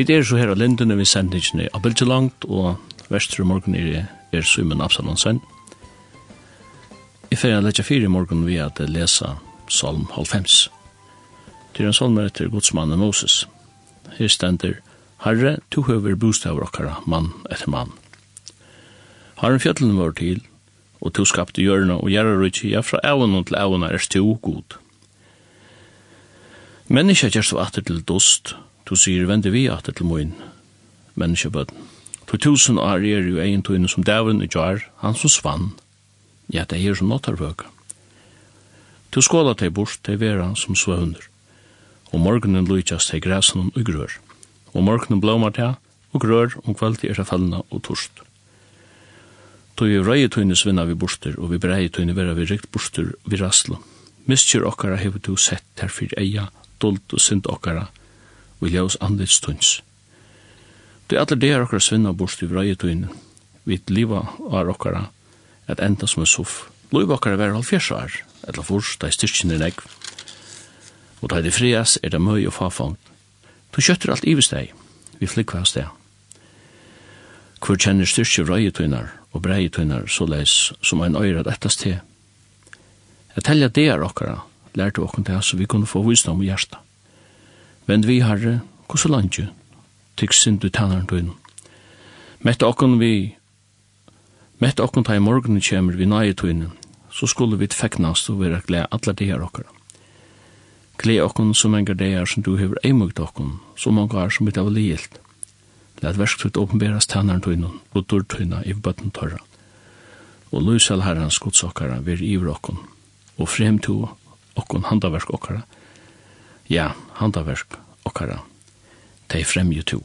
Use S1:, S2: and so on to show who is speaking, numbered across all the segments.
S1: Vi er så her av lindene vi sender ikke av Bilgelangt, og vestre morgen er, er Sumen Absalonsen. I ferie lette fire i morgen vi at lesa Salm 95. Til en salm er etter godsmannen Moses. Her stender Herre, to høver bostaver okkara, mann etter mann. Herren fjøtlen vår til, og to skapte hjørne og gjerra rydtje, ja, fra evnen til evnen er stu god. Menneska gjerst var atter til dost, Du sier, vende vi at til moin, menneskebøden. Tu tusen år er jo egen tøyne som dævren i jar, han som svann. Ja, det er som nåttarvøka. Du skåla til bort til vera som svøvner. Og morgenen lujtjas til græsen og grør. Og morgenen blåmar til og grør om kvöldi er fallna og torst. Tu vi røye tøyne svinna vi borster, og vi brei tøyne vera vi rikt borster vi raslo. Mistjur okkara hefur du sett herfyr eia, dult og synd okkara, og ljós andlits tunns. Det er allir deir okkara svinna bort i vrei vi liva av okkara at enda som er suff. Loiv okkara vera halvfjers år, etla furs, da er styrkjen er negv, og da er det frias er det møy og fafang. Du kjøtter alt ivesteg, vi flikva av steg. Hvor kjenner styrkje vrei og brei så leis som ein øyrad ettast til. Jeg teller det er okkara, lærte okkara til så vi kunne få visdom i hjertet. Vend vi, Herre, hvordan landje, tykk sindu du tænaren døgn. Mette okkon vi, mette okkon ta i morgenen kjemur vi nage tøgnen, så skulle vi tfeknast og vera glede alle deir okkara. Glede okkon så mange deir som du hever eimugt okkon, så mange er som vi av ligilt. Læt versktutt åpenberas tannar tøgnen, og dørtøgna i bøtten tørra. Og løysel herrens godsokkara vir í okkon, og fremtu okkon handaverk okkara, ja, handaverk okkara, de fremju to.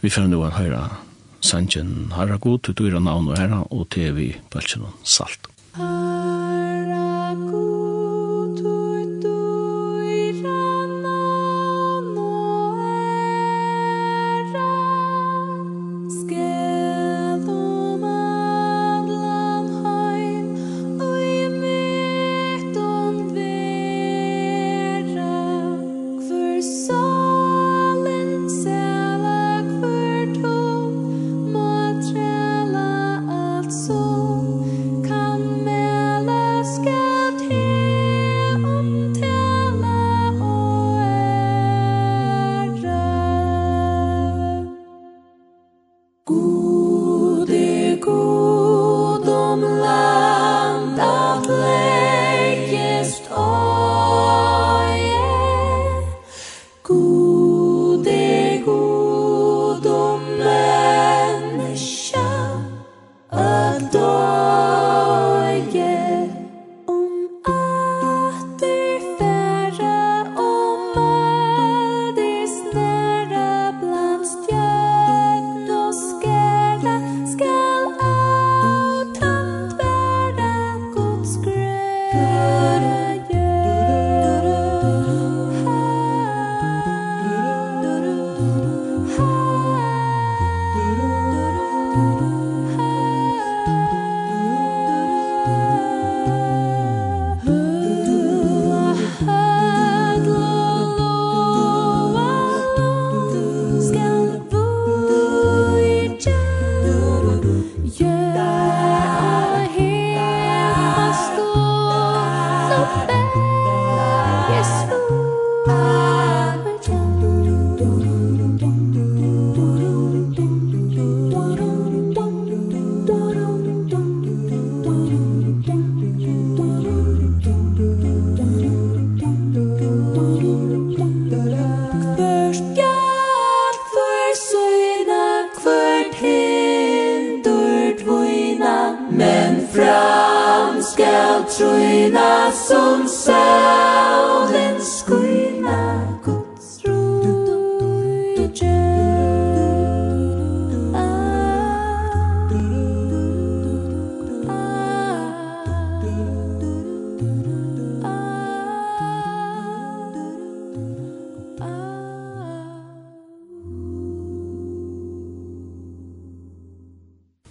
S1: Vi fyrir nu å høyra sanjen harra god, du er navn og herra, og til vi bølsen salt.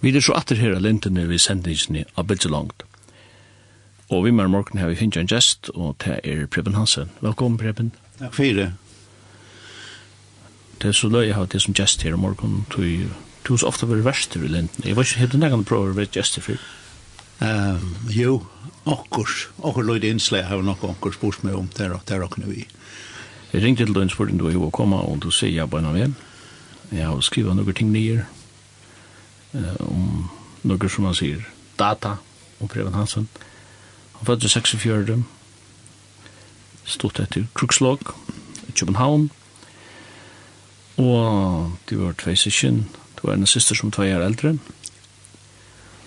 S1: Vi er så atter her av lintene vi sendingsene av Bidjelangt. Og vi med morgen har vi finnet en gjest, og det er Preben Hansen. Velkommen, Preben.
S2: Takk for det.
S1: Det er så løy jeg har det som gjest her om morgen, tog du så ofte vært verst i lintene. Jeg var ikke helt engang prøve å være gjester før.
S2: Um, jo, okkurs, okkur løy det innslag jeg har nok okkur spurs meg om det, det er okkur vi.
S1: Jeg ringte til døgn spørsmål du er jo å komme, og du sier jeg bare noe ved. Jeg har skrivet noen ting nye, eh, om noe som man sier, data om Preben Hansen. Han fødde 46, stod etter Krukslåg i København, og det var tvei sysken, det var en syster som tvei er eldre,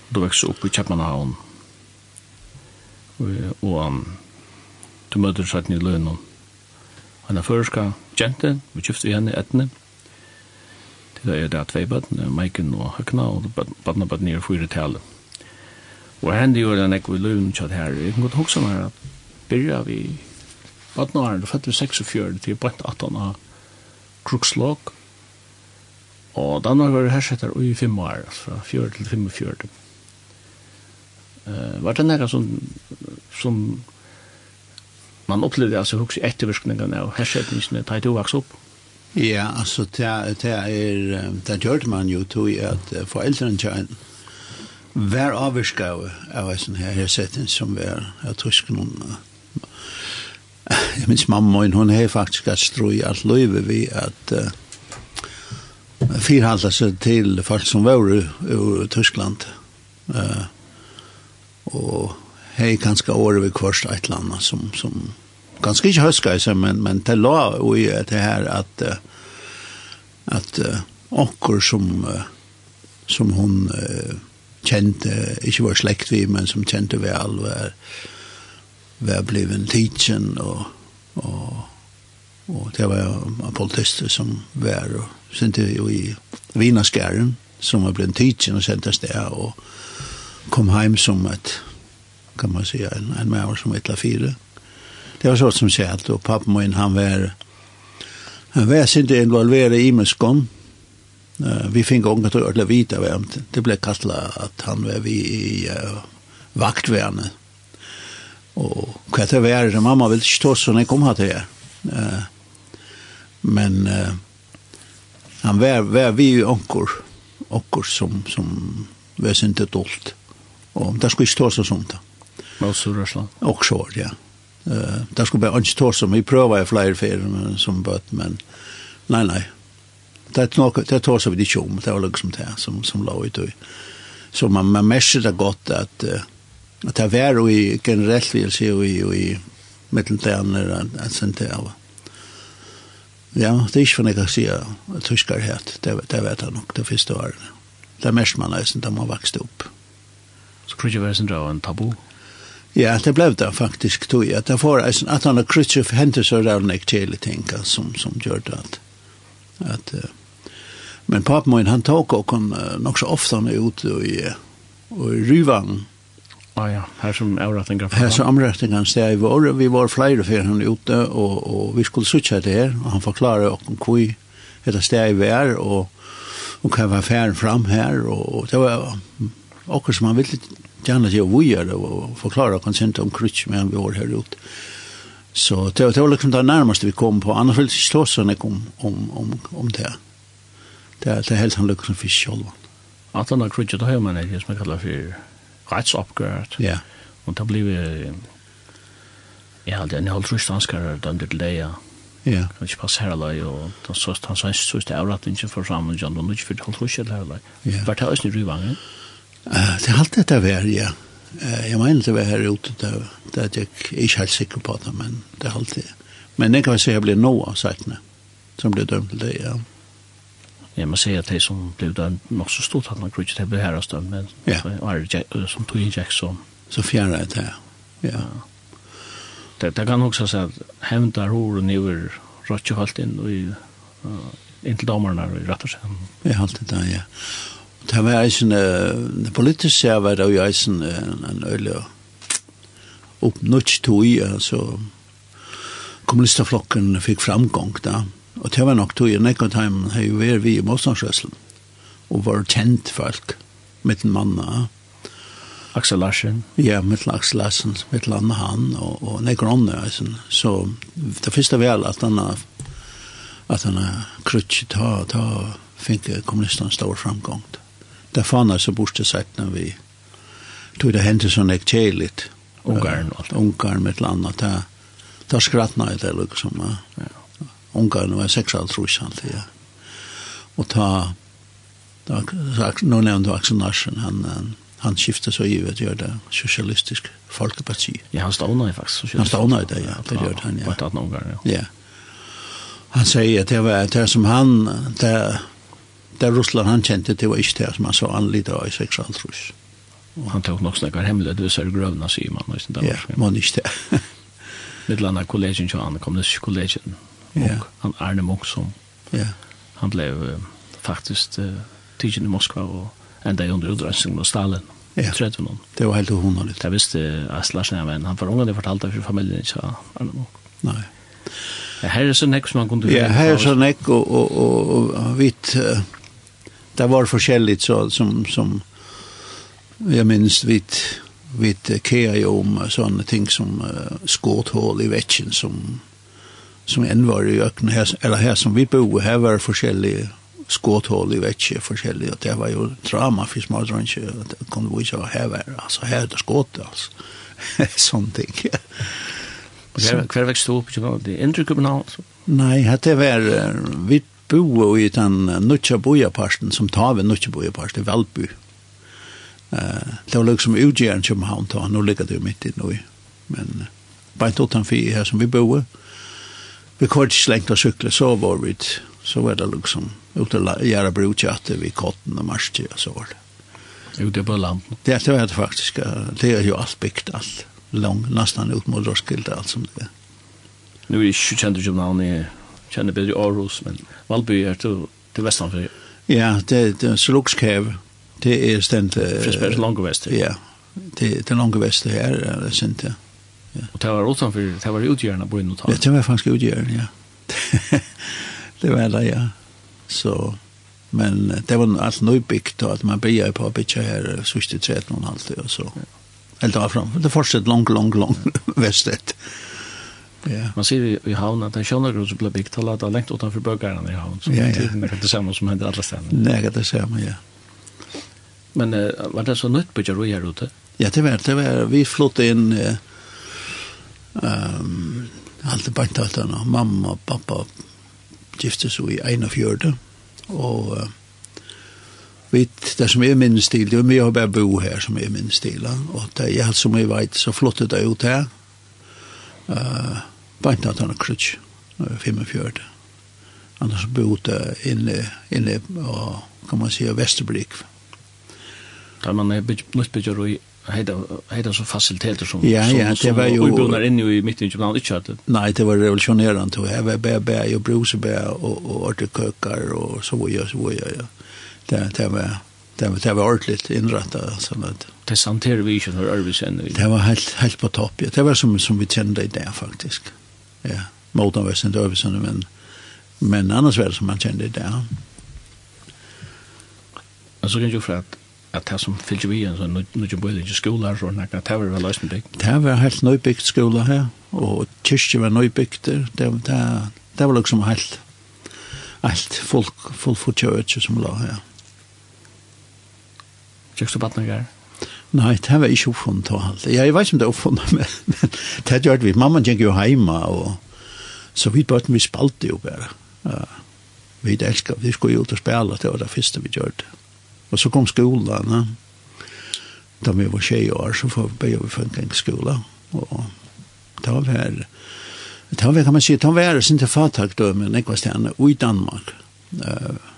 S1: og det vekste opp i København, og, og du møter satt i lønnen, Han er føreska kjente, vi kjøpte vi henne etne, Det er det tvei bøtten, Maiken og Høkna, og bøtten og bøtten er fyra tale. Og hendig gjør den ekko i løven her. Jeg kan godt hoksa meg at byrja vi bøtten og er, du født vi 46 til bøtten 18 av Krukslåk, og Danmark var hersetter i fem år, fra 4 til 45. Uh, var det nekka som, som man opplevde altså hos ettervirkningene av hersettingene, ta i to vaks opp?
S2: Ja, altså, det, det er, det gjør man jo tog at foreldrene kjøren var avvirka av en sånn her setting som var av tyskene. Jeg minns mamma, hun har faktisk at strå i alt løyve vi at uh, fyrhalda seg til folk som var i Tyskland. Uh, og hei kanskje året vi kvarst et eller annet som, som ganske ikke høska men, men det la jo i det her at at onker som som hun kjente, ikke var slekt vi, men som kjente vi all var, var bliven tidsen og, og, og det var en politister som var og sendte jo i Vinaskæren som var bliven tidsen og sendte sted og kom heim som et kan man säga en, en mer som ett la fyra. Det var så som sagt, og pappa min, han var, han var sinte involveret i menneskene, vi fick unga till Örla Vita vämt. Det blev kastla att han var vi i uh, vaktvärne. Och vad det var det mamma ville stå så när kom här till er. Uh, men uh, han var, var vi ju onkor. Onkor som, som var inte dolt. Og det skulle ikke stå så sånt.
S1: Og så Russland.
S2: Og så, ja. Uh, det skulle bare ikke ta som vi prøver i flere ferier som bøtt, men nei, nei. Det er noe, det tar så vi ikke om, det var liksom det som, som la ut. Så man, man merker det godt at, at det er vær i generelt vil si og i, og i mitteltegner at sent det av. Ja, det er ikke for jeg kan si at tysker het, det, det vet jeg nok det første året. Det er mest man er, det man vokste opp.
S1: Så tror jeg det var en tabu?
S2: Ja. Ja, det blev det faktisk, tog jeg. Det var en at han har krutset for hentet så rævnek til ting som, som gjør det at, at uh, men pappa min, han tog og kom uh, nok så ofte han er ute i, og i Ryvang.
S1: Ah, ja, her som avrettinga.
S2: Her som avrettinga steg i vår, vi var flere før han ute, og, og vi skulle sutja det her, og han forklarer og hvor det steg i vær, og, og hva var færen fram her, og, og det var akkurat som han ville gjerne til å vujere og forklare konsent om krutsk med han vi var her ute. Så det var, det var liksom det nærmeste vi kom på, annars ville det ikke stå sånn om, om, om, om det. Det er, det er helt han lykkes som fisk selv.
S1: At han har krutsk, det har man det som jeg kaller for.
S2: Ja.
S1: Og det blir Ja, det er en halv rustanskare dømte til leia. Ja. Kan ikke passe her alai, og han sa han sa så er det sa for sammen, han og han sa han sa han sa han
S2: sa
S1: han sa han sa han
S2: Uh, det er halte dette vær, ja. Uh, jeg mener det var her ute, det, det er jeg ikke helt sikker på det, men det halte det. Men jeg kan si at jeg blir noe av sakene, som blir dømt til det, ja.
S1: Jeg må si at de som ble dømt nok så stort, at man kunne ikke til å bli herrest men
S2: ja.
S1: var som tog i Jackson.
S2: Så fjerde er det, ja. ja.
S1: Det, det kan også si at hevndar horen i vår rådkjøhalt inn, og inntil damerne i rett og
S2: slett. Jeg halte det, ja. Det var eisen, det politiske jeg var jo eisen en øyelig oppnutsk tog i, altså kommunistaflokken fikk framgång da, og det var nok tog i Nekotheim, hei jo vært vi i motstandsrøslen, og var kjent folk, mitten manna.
S1: Axel Larsen?
S2: Ja, mitt Axel Larsen, mitt Anna han, og, og Nekonne, eisen. Så det første vel at han at han krutsk ta, ta, fikk kommunistene stor framgångt det fann så borste sett när vi tog det hände sån ett kärligt
S1: ungarn och allt
S2: ungarn med ett annat där där skrattna det liksom ja. Ungarn var sex allt rusant ja. Och ta då sagt nu nämnde Axel Narsen han han han skiftet så givet gjør det socialistisk folkeparti.
S1: Ja han stod nej faktisk.
S2: han stod nej det ja det gjør han ja.
S1: vart att någon ja.
S2: Ja. Han sier at det var det som han det det Russland han kjente, det var ikke det som han så han av i 6 Og
S1: han tok nok snakkar hemmelig, det var grøvna, sier man.
S2: Ja, man ikke det.
S1: Midtlanda kollegien, så han kom til kollegien.
S2: Ja.
S1: Han Arne Munk som,
S2: ja.
S1: han blev faktisk tidsen i Moskva og enda under utrensningen av Stalin.
S2: Ja.
S1: Tredje noen.
S2: Det var helt uhonarlig.
S1: Det visste Aslarsen, men han var unga, det fortalte for familien ikke Arne Munk.
S2: Nei.
S1: Her er så nekk som han kunne...
S2: Ja, her er så nekk, og, og, og, og, og, det var forskjelligt så som som jag minns vid vid Kea om såna ting som uh, skåthål i vetchen som som än var i öknen här eller här som vi bo här var forskjellige skåthål i vetche forskjellige det var ju drama för små drönche det kunde vi så här var alltså här det skåt alltså sånt ting
S1: Hver vekst du opp i København? Indre København?
S2: Nei, dette var, vi bo i den nutja bojaparsten som tar vi nutja bojaparsten, Valby. Uh, det var liksom utgjeren som han tar, nå ligger det jo midt i noe. Men uh, bare tog han fire her som vi bo Vi kvar ikke slengt av sykle, så var vi så var det liksom ute og gjøre brukjøtte ved kotten og marsje og så var det.
S1: Ute på landet?
S2: Det var det faktisk. Det er jo alt bygd, alt. Lång, nesten ut mot Roskilde, alt som det er.
S1: Nu är det ju känd i Köpenhamn, jag känner bättre i Aarhus, men Valby er til, til Vestanfri.
S2: Ja, det, det er Slugskæv. Det er stendt...
S1: Uh, Frisbergs lange vest.
S2: Ja, det, det lange vest her er det sent, ja.
S1: Og det var utenfor, det var utgjørende på innotan.
S2: Ja, det var faktisk utgjørende, ja. det var det, ja. Så, men det var alt nøybygd, og at man bygde på å bygge her, sørste 13 og halvt, og så... Ja. Helt avfram. Det fortsatt langt, langt, langt vestet. Yeah.
S1: Man ser ju i havn at en kjønnergrunn som ble bygd, har laddat lengt utanför bögarna i havn. som
S2: yeah,
S1: yeah. det är det samma som händer alla ställen.
S2: Nej, det är samma, ja.
S1: Men uh, var det så nytt på du här ute?
S2: Ja, det var det. Var, vi flyttade in uh, um, allt i bantaltarna. Mamma och pappa gifte sig i ena fjörde. Och uh, vi, det som är min stil, det är mig har bara bo här som är min stil. Och det är allt som jag vet så flyttade jag ut här. Uh, bant at han krutsk, 45. Annars bodde inne, inne og, kan man säga, Västerblik.
S1: Da man är nytt bygger i heita så faciliteter som
S2: ja, ja,
S1: som, det
S2: var ju
S1: uppbyggnar inne i mitten i Kjøbland, ikke at det?
S2: Nej, det var revolutionerande och här var bär bär och brusebär och och artikökar och så och så jag ja. Det det var det var det var ordentligt inrättat så att
S1: det santerar vi ju hur vi.
S2: Det var helt helt på topp. Det var som som vi kände det där faktiskt ja, motorn var sent över sådana, men, men annars var det som man kände det där.
S1: Och så kan jag fråga att att det som fyllt vi en sån nu ju både i skolan så när det var väl lösen byggt.
S2: Det var helt nybyggt skola här och kyrkje var nybyggt där. Det det det var liksom helt allt folk full for church som la här.
S1: Just about the guy.
S2: Nei, det var ikke oppfunnet og alt. Jeg vet ikke om det er oppfunnet, men, men det gjør vi. Mamma gikk jo hjemme, og så vi bare vi spalte jo bare. Ja. Vi elsker, vi skulle jo ut og spille, det var det første vi gjør det. Og så kom skolen, ja. da vi var tjej år, så får vi funnet en skole. Og det var her, det var, kan man si, det var her sin til fatakdømmen, ikke hva stedet, i Danmark. Uh,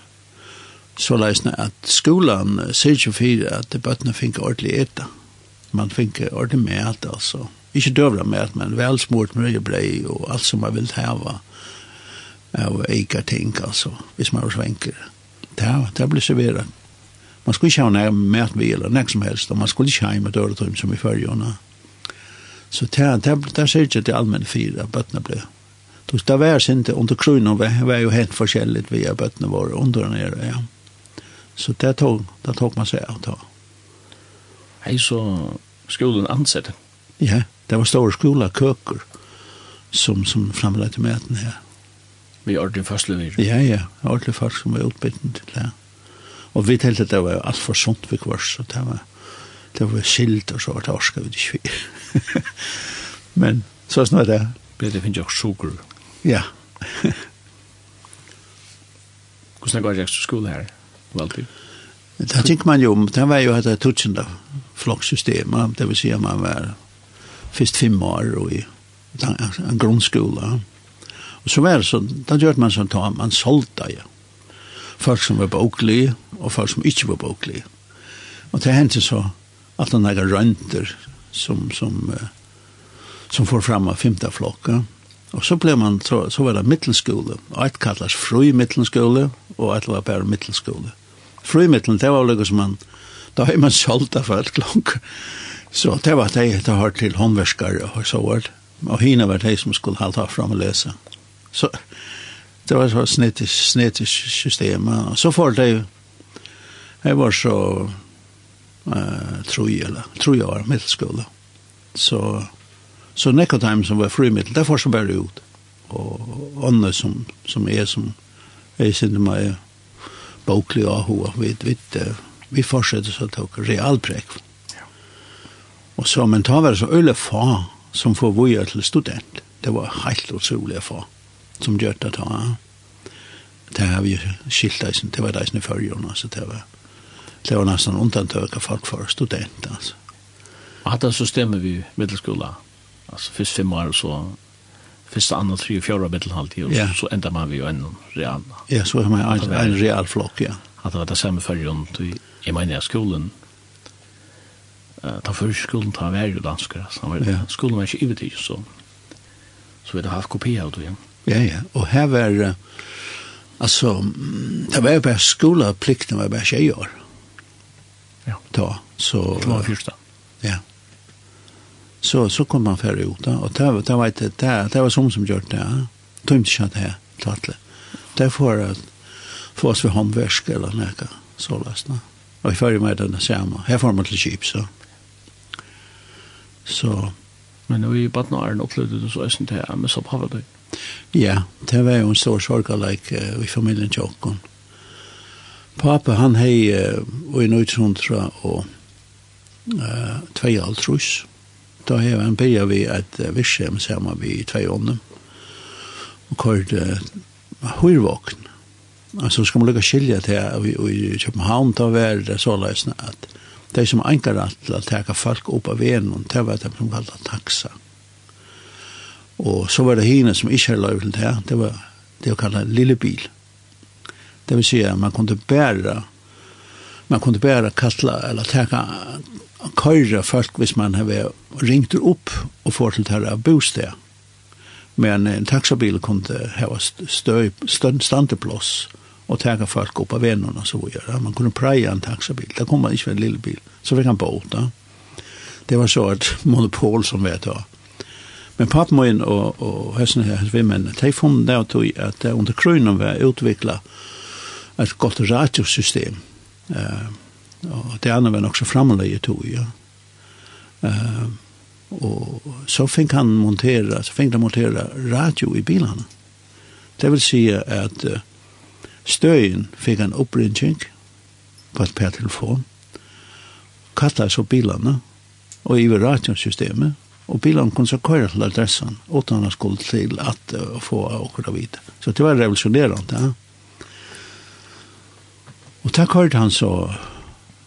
S2: så leisne at skolan sier ikke for at bøttene finner ordentlig eta. Man finner ordentlig med altså. Ikke døvla med at, men vel smurt mørjebrei og alt som man vil heva av eika ting, altså, hvis man er svenker. Det, det blir serverat. Man skulle ikke ha nær mæt vi eller nek som helst, og man skulle ikke ha i med døretøym som i fyrjona. Så det, det, det sier ikke til allmenn fyra at bøttene ble Det var inte under kronan var, var ju helt forskjelligt via bötterna var under och nere, ja. Så det tog, det tog man sig av då.
S1: Hei, så skolen ansatte.
S2: Ja, det var stora skola, køker, som, som framledde maten her.
S1: Vi er ordentlig fastløyver.
S2: Ja, ja, ordentlig folk som var utbytten til det. Og vi tenkte at det var alt for sunt vi kvart, så det var, det var skilt og så var det orska vi ikke vi. Men så er det. Blir
S1: det finnes jo sukker.
S2: Ja.
S1: Hvordan går det ikke skole her? Ja valgte.
S2: Det tenker man jo om, det var ju et det flokksystem. Det vil si at man var först fem år och i en grundskola. Och så var det så, då gjør man sånn at man solgte ju. Folk som var bokliga och folk som ikke var bokliga. Och det hendte så att det här rønter som, som, som får fram av femte flokka. Och så blev man, så, så var det mittelskola. og et kallas fru mittelskola och et var bara mittelskola frimittlen, det var lukket som man, da har man solgt av folk langt. Så det var det jeg har til håndverskere og så var det. Og hina var det som skulle halte av fram og lese. Så det var så snittisk, snittisk system. Og så får det jeg var så uh, troi, eller troig jeg var middelskola. Så, så Nekotheim som var frimiddel, det får så bare ut. Og ånne som, som er som, jeg synes meg, boklig AHO, vi, vi, vi fortsetter så tok realprek. Ja. Og så, men ta var så øyne fa som får vore til student. Det var helt utrolig fa som gjør det ta. Det har vi skilt deg, det var deg som i førgjørende, så det var, det var nesten undantøk av folk for student, altså.
S1: Og hatt det så vi middelskola, altså først fem år, så första andra tre fjärde medelhalt och ja. så ändar man vi ju en real.
S2: Ja, så har man en, en real flock, ja.
S1: Att det var det samma för runt i jag menar skolan. Eh ta för skolan ta var ju danskar så var ja. skolan var inte ivet så. Så vi hade haft kopia av det. Ja,
S2: ja. ja. Och här var alltså det var ju bara skolaplikten var bara tjejer.
S1: Ja.
S2: Då så
S1: det var första.
S2: Ja så, så kom man färre ut. Och det, var, det, var, det, det, det var som som gjort det. Ja. Tömt sig att det här. Det får att få oss vid handvärsk eller något så lösna. Och i färre med den samma. Här får man till kyp så. Så.
S1: Men i Batnaren upplevde du så är det här med Sophavadøy.
S2: Ja, det var jo en stor sorgalek uh, i familien Tjokkon. pappa han hei uh, i 1900 og uh, tvei altrus. Da har han begynt vi et virksomhet sammen vi i tvei ånden, og kort uh, hyrvåkn. Altså skal man lukka skilja til at vi i København da var det så løsne at de som enkar at til å teka folk opp av veien, det var det som kallet taxa. Og så var det hine som ikke hadde løy til det, det var det å kalle lille bil. Det vil si at man kunne bæra man kunne bæra kastla eller teka køyre folk hvis man har ringt opp og får til dette bosted. Men en taxabil kunne ha støy, støy, standeplass og tega folk opp av vennerne så vi gjør. Man kunne preie en taxabil. Da kom man ikke med en lille bil. Så fikk han båt da. Det var så et monopol som vi tar. Men pappmøyen og, og høsten her, men de funnet det tog at under krøynen var utviklet et godt radiosystem. Uh, Og det andre var nok så framleie tog, ja. Uh, og så fikk han montera, så fikk han montera radio i bilene. Det vil si at uh, støyen fikk han opprinnsing på et per telefon, kattet så bilene, og i radiosystemet, og bilen kunne så køyre til adressen, utan han skulle til at uh, få akkurat vite. Så det var revolusjonerende, ja. Og takk hørte han så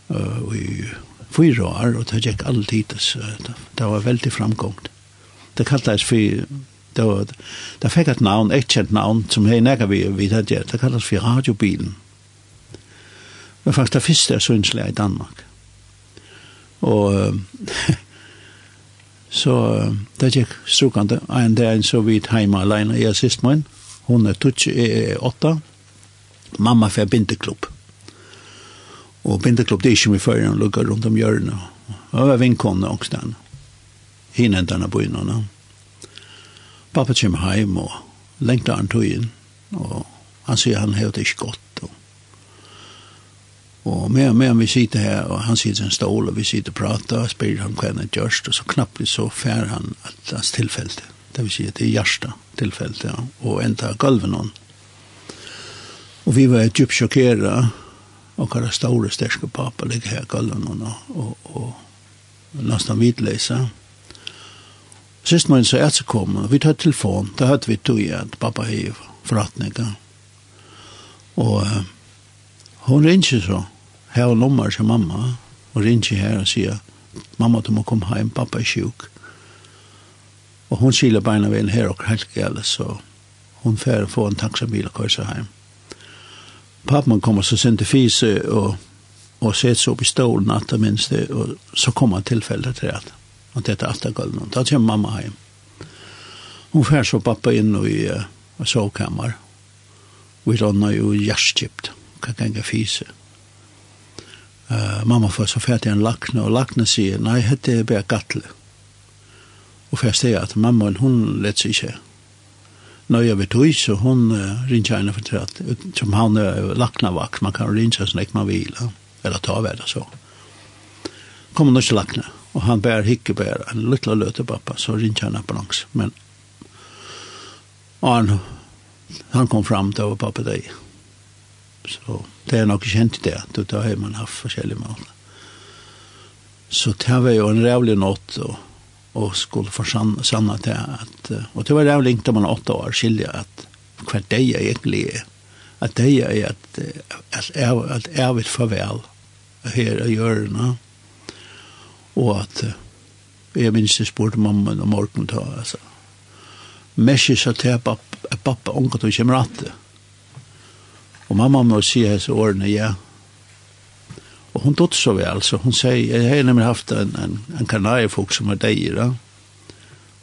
S2: uh, i fyra år, og det gikk alltid, det, det var veldig framgångt. Det kallades for, det, var, det fikk et navn, et kjent navn, som hei nekka vi, vi det, det kallades for radiobilen. Det var faktisk det første jeg synslige i Danmark. Og så det gikk strukande, en dag så vidt heima alene, jeg er sist min, hun er tutsi åtta, mamma for bindeklubb. Og bindeklubb, det er ikke mye før han lukket rundt om hjørnet. Og jeg vinkomne også den. Hinnen denne bøynene. Pappa kommer hjem og lengte han tog inn. Og han sier han har det ikke godt. Og, og med, med vi sitter her, og han sitter i en stål, og vi sitter og prater, og spyr han hva han gjørst, og så knappt så fær han at hans tilfelle. Det vil si at det er hjertet tilfelle, ja. og enda gulven hon. Og vi var djupt sjokkeret, og kalla store sterske pappa ligger her kallan hon og, og, og nesten vidleisa. Sist man så er så kom, vi tar telefon, da hørte vi tog igjen, pappa hei forretninga. Og uh, hon ringer så, her og nummer til mamma, og ringer her og sier, mamma du må komme hjem, pappa er sjuk. Og hon skiler beina ved en her og helt gale, så hon fer få en taxabil og køyser heim pappa kommer så sent til Fise och och sätts upp i stolen att det minst det så kommer tillfället till at att det är efter golvet. Då kommer mamma hem. Hun fär så pappa in och i uh, sovkammer. Vi rannar ju hjärtskipt. Kan gänga Fise. Uh, mamma får så färdig en lakne och lakne sier nei, hette er bare gattle. Och färst är att mamma hon lett sig ikke nøye ved tog, så hun uh, ringer henne for at som han er lakna vakt, man kan ringe sånn ikke man vil, eller ta ved det så. Kommer hun ikke lakna, og han bærer hikke bærer, en lytla løte pappa, så ringer henne langs men han, han kom fram til å pappa deg. Så det er nok kjent det, da har man haft forskjellige måter. Så det var jo en rævlig nått, og og skulle forsanne til at, og det var det jeg man åtta år skilje at hver dag jeg egentlig er, at det er at, at, jeg, at jeg vil farvel her i hjørnet, og at jeg minns jeg spurte mamma om morgenen ta, altså, Messi sa til pappa, pappa, ongat og kjemrate. Og mamma må si hese årene, ja, Og hun dødde så vel, så hun sier, jeg har nemlig haft en en, en kanariefolk som er deg, da.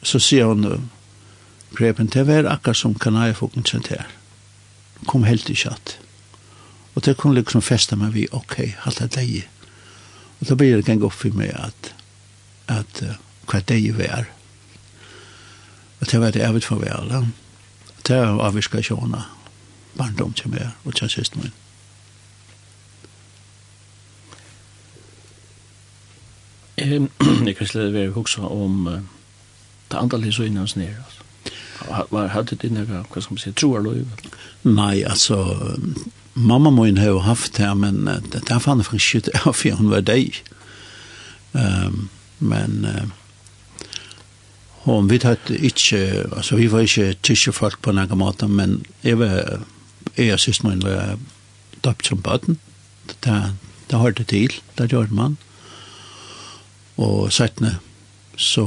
S2: Så sier hun, Preben, det var akkurat som kanariefolken kjent her. Kom helt i kjatt. Og det kunne liksom feste meg vi, ok, alt er deg. Og da blir det gang opp for meg at, at uh, hva deg var. Og det var det jeg vet for vel. Det var avvirka sjåna, barndom til meg og til sist min.
S1: Jeg kan slett være hoksa om uh, det andre så innan snir. Var hadde du noe, hva skal man si, tro eller lov?
S2: Nei, altså, mamma må hun ha haft det, men det er fannet for ikke det, for hun var deg. Um, men uh, hon vi hadde ikke, altså vi var ikke tyske folk på noen måte, men jeg var, jeg og syster min var døpt som bøten. Det, det hørte til, det gjør man og settene, så,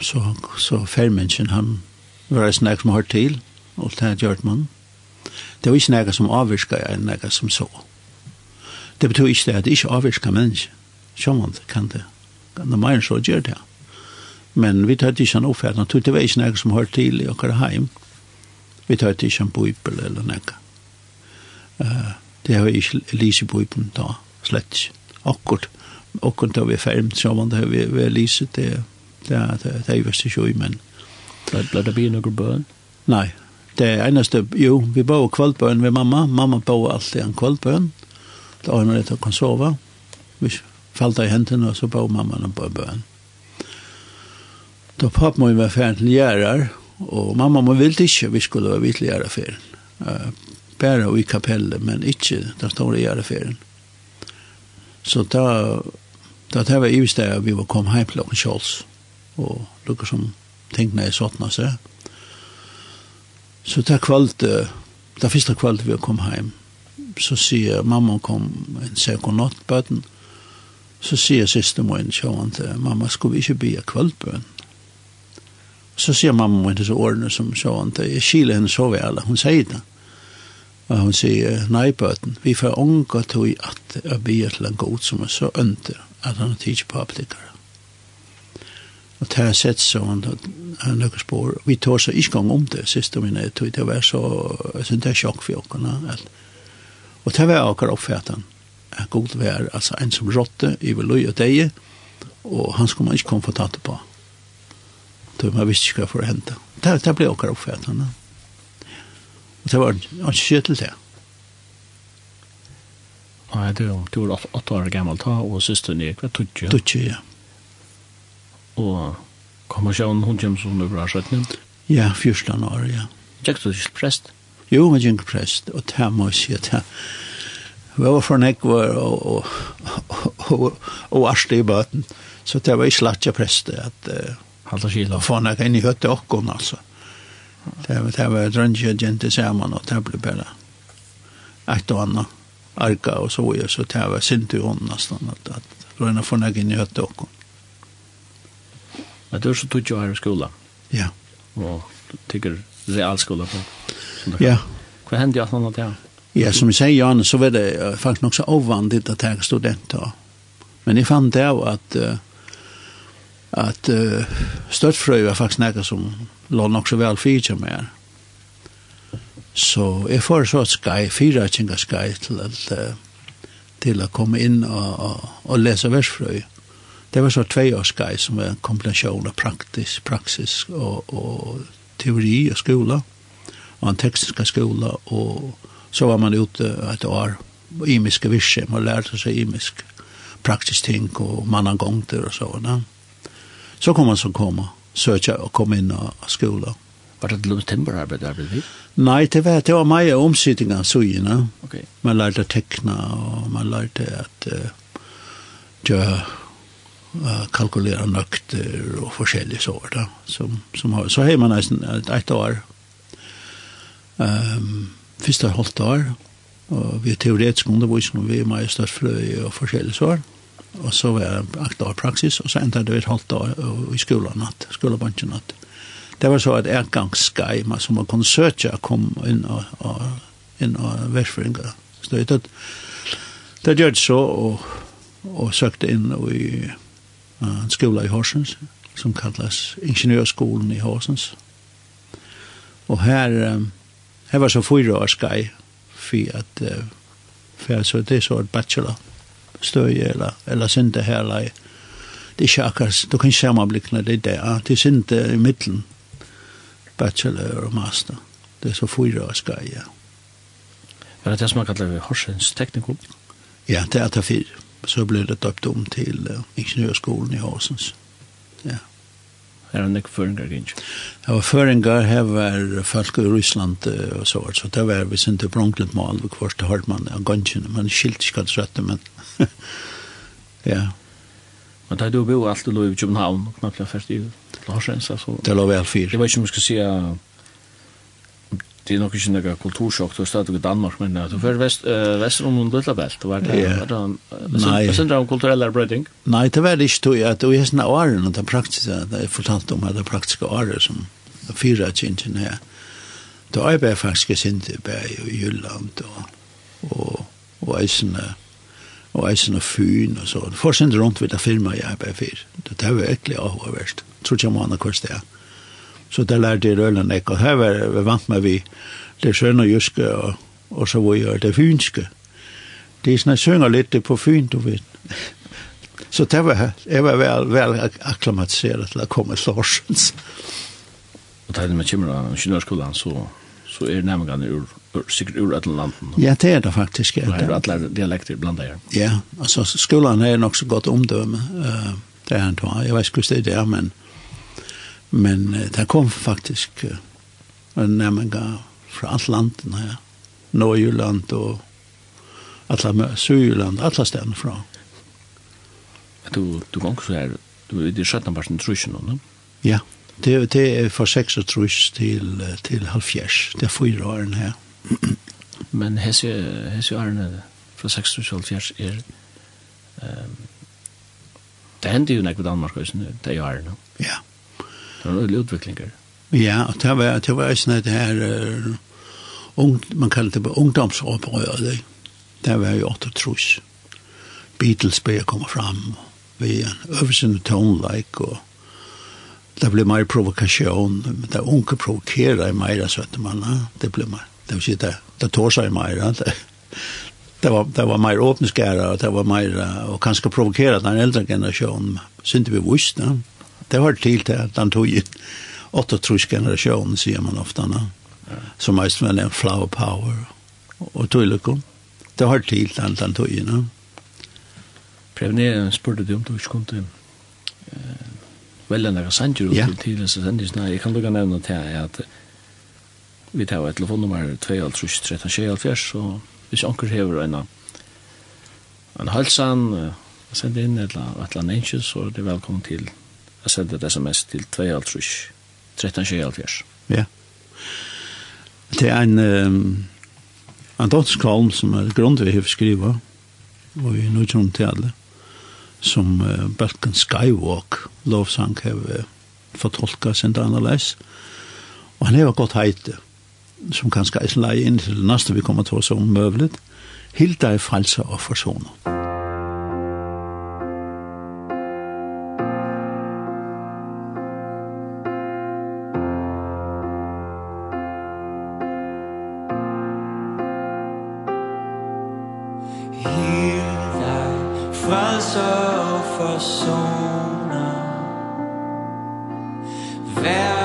S2: så, så færmennsken, han var en snakk som har til, og det har gjort man. Det var ikke noe som avvirka, enn noe som så. Det betyr ikke det at det ikke avvirka menneske. Sjåman kan det. Kan det mer så gjør det. Men vi tar ikke en oppfattning. Det var ikke noe som har til i okkar heim. Vi tar ikke en bøybel eller noe. Uh, det har jeg ikke lyst i bøybelen da, slett ikke. Akkurat och kunde vi fem så man det vi vi lyser det det det det är visst så ju men
S1: det blir det blir några bön
S2: nej det är nästa jo vi bor kvällbön med mamma mamma bor alltid en kvällbön då har man det att kan sova. Vi falt i händerna och så bor mamma en på bön då pappa må ju vara färd till Gärar och mamma må vill inte vi skulle vara vid till eh bara i kapellet men inte den stora Gärar så då Da det var ivist der vi var kom heim til åkken Scholz, og lukker som tenkene i sottene seg. Så det kvalt, det første kvalt vi kom heim, så sier mamma kom en sier godnatt bøten, så sier siste min sjåan til mamma, skulle vi ikke bia kvöldbøn? Så sier mamma min disse årene som sjåan til, jeg kiler henne så vel, hun sier det. Og hun sier, nei bøten, vi får unga tog at jeg bia til en god som er så ønter, at han tids på applikkere. Og det har sett sånn han nøkker spår. Vi tar så ikke gang om det, siste mine, tog det var så, jeg synes det er sjokk for åkene. Og det var akkurat oppfattet at god vær, altså en som råtte, i vil løy og deg, og han skulle man ikke komme for tatt på. Då man visste ikke hva for å hente. Det, det ble akkurat oppfattet. Og det var ikke skje til det.
S1: Ja, du, var, det var åtta år gammal ta, og systeren er hva, Tutsi?
S2: Tutsi, ja.
S1: Og kom og konfirmasjonen, hun kommer som du var skjøttene?
S2: Ja, 14 år, ja.
S1: Gikk du ikke prest?
S2: Jo, jeg gikk prest, og det må jeg si at jeg var for nek var og, og, og, og arste i bøten, så det var ikke lagt jeg prest, at uh,
S1: Halta kilo.
S2: Få nek inn i høtte okkon, altså. Det var, det var drønnsjø gjente sammen, og det ble bare et og annet arka og så vidare så det var synd i at, at Røyna att röna inn i njöte och
S1: Men du är så tog jo her i skola?
S2: Ja.
S1: Och tycker realskola på?
S2: Ja.
S1: Vad hände jag av det?
S2: Ja, som jag säger Jan så var det faktiskt också ovanligt att här studenter. Men jeg fann det att uh, att uh, støttfrøy var faktiskt något som låg också väl för mig. Så jeg får så et skai, fire kjenga skai til at til å komme inn og, og, og lese versfrøy. Det var så tvei år skai som var en kombinasjon av praktisk, praksis og, og teori og skola, og en tekniska skola, og så var man ute et år på imiske virse, man lærte seg imisk praktisk ting og mannangongter og sånn. Så kom man som kom og søkja og kom inn av skola.
S1: Var det lov timberarbeid der ble vi?
S2: Nei, det var, det var meg og omsidning av sugene.
S1: Ok.
S2: Man lærte å tekne, og man lærte at uh, gjøre uh, kalkulera nøkter og forskjellige sår da, som, som har. Så har man nesten et, et år. Um, Først har holdt år, og vi er teoretisk undervisning, vi er meg størst fløy og forskjellige sår. Og så var jeg et år praksis, og så endte det et halvt år i skolen natt, skolebanken natt det var så et ergangsskei, som man kunne søke å komme inn og, og inn og versføringer. Så det, det gjør det så, og, og søkte inn i uh, en skola i Horsens, som kallas Ingeniørskolen i Horsens. Og her, um, her var så fyra år skei, for at uh, for så det så et bachelor støy eller, eller sinte her, eller det er ikke akkurat, du kan ikke sammenblikkene det der, det er sinte i middelen, bachelor og master. Det er så fyra år skal ja.
S1: Var det det som man kallar Horsens Teknikum?
S2: Ja, det er det fyra. Så ble det døpt om til uh, ingeniørskolen i Horsens. Ja.
S1: Er det nek føringar, ikke?
S2: Det var føringar her var folk i Russland uh, og så, så det var vi sinte bronklet mal, hvor det hørte man av gansjene, man skilt ikke hva det men ja,
S1: Men da du bo allt i København och knappt jeg først i Larsens altså.
S2: Det lå väl fyr.
S1: Det var ju si at det är nog noe kultursjokk, du då stadig i Danmark men du fører vest, uh, väster om Lillabält var det var det sen där kulturell bröding.
S2: Nej, det var det tog, att det är såna åren att praktiska det är fortalt om att det praktiska året som fyra tjänsten her. Da är jeg faktiskt inte i Jylland och och och og eisen og fyn og så. Det får sin rundt ved det firma jeg arbeider fyr. Det er virkelig avhåverst. Jeg tror ikke jeg må ha noe det er. Så det lærte jeg rølen ikke. Og her var vi vant med vi det sønne og jyske og, og så var jeg det fynske. Det er sånn jeg synger litt på fyn, du vet. Så det var, jeg var vel, vel akklimatiseret til å komme til Horsens.
S1: Og det er det med Kimra, ingeniørskolen, så, så er nærmere ur sikkert ur alle landen.
S2: Ja, det er det faktisk. Ja.
S1: Det er alle dialekter blant det
S2: Ja, altså skolan er nok så godt omdømme. Uh, det er han tog. Jeg vet ikke hvordan det er, men, men uh, det kom faktisk uh, nærmere fra alle landen her. Ja. Norgeland og alle Sørjylland, alle stedene fra.
S1: Du, du gong så her, du er i 17 parten trusjen nå,
S2: Ja, det, det er fra 6 og trus til, til halvfjers, det er fyra åren her
S1: men hese hese Arne fra 1674 er ehm det hendte jo nekk ved Danmark også nu, det er jo Arne.
S2: Ja.
S1: Det er noe utviklinger.
S2: Ja, og det var, det var sånn at her uh, ung, man kallte det ungdomsopprøret, det det var jo 8 trus. Beatles ble komme fram, vi øvelsen tonelike, og det ble mer provokasjon, det unge provokerer mer, så vet man, det ble mer det var säga det tar sig mer det det var det var mer öppna och det var mer och kanske provokera den äldre generationen synte vi visst ne? det var till till att han tog in åtta trus generation ser man ofta ne? som mest väl en flower power och tullekom
S3: det har till den den tog in ne?
S1: Prevne spurte du om du ikke kom til veldig nære sanger og til tidligere sendes. Jeg kan lukke nevne til at vi tar et telefonnummer 2-13-24, og hvis anker hever en, en halsan, uh, sender inn et eller annet enkje, så er det velkommen til å sende et sms til 2-13-24.
S3: Ja. Det er en, um, en dottskalm som er grundvig har skrivet, og vi er nødt til alle, som uh, Balkan Skywalk lovsang har uh, fortolket sin annerledes. Og han har gått heite som kanskje er leie inn til det neste vi kommer til å se om møvlet, hild deg frelse og forsoner.
S1: Frelser og forsoner Vær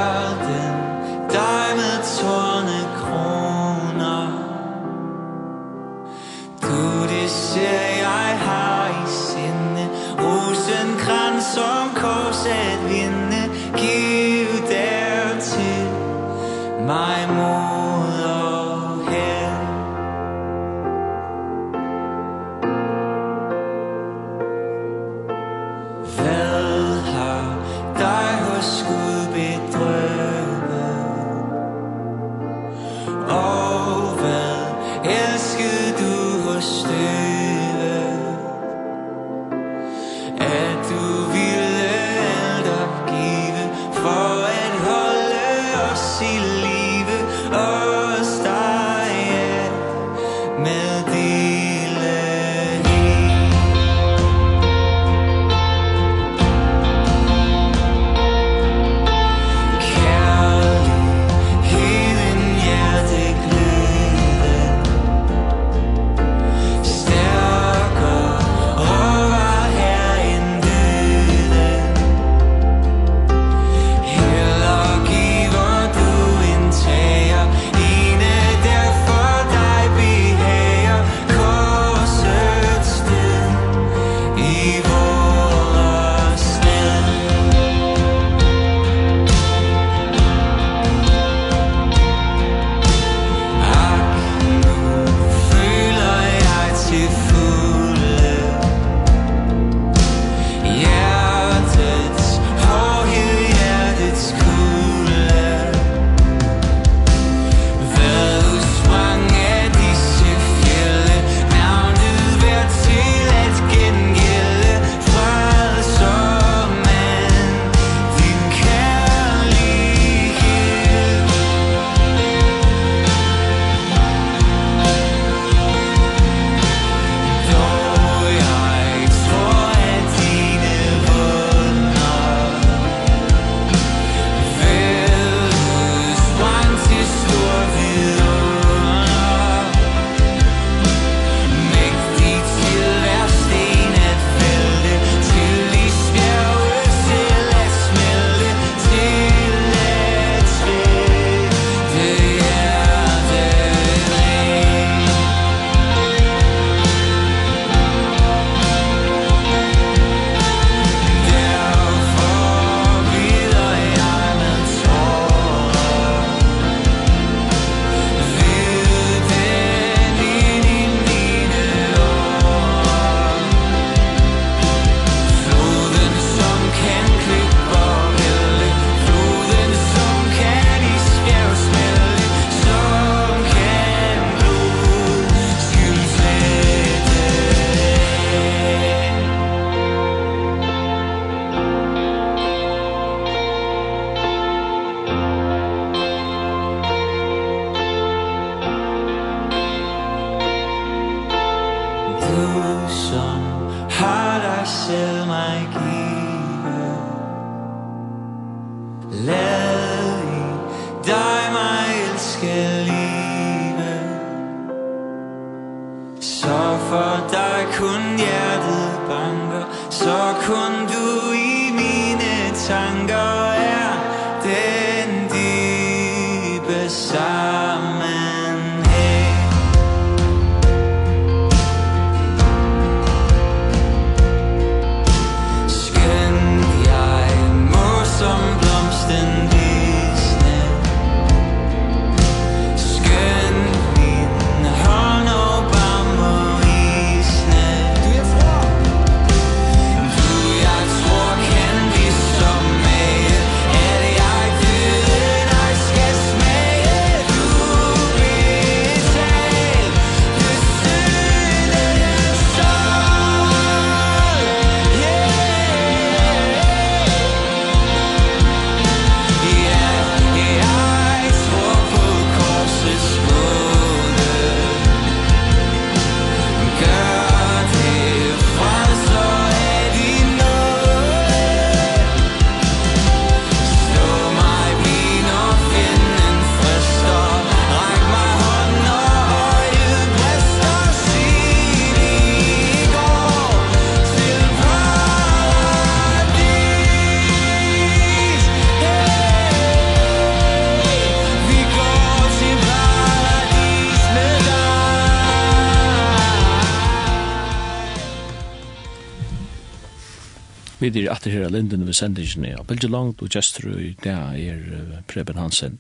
S1: vi er atter her linden ved sendingen av Bilge Langt og Gjester i dag er Preben Hansen.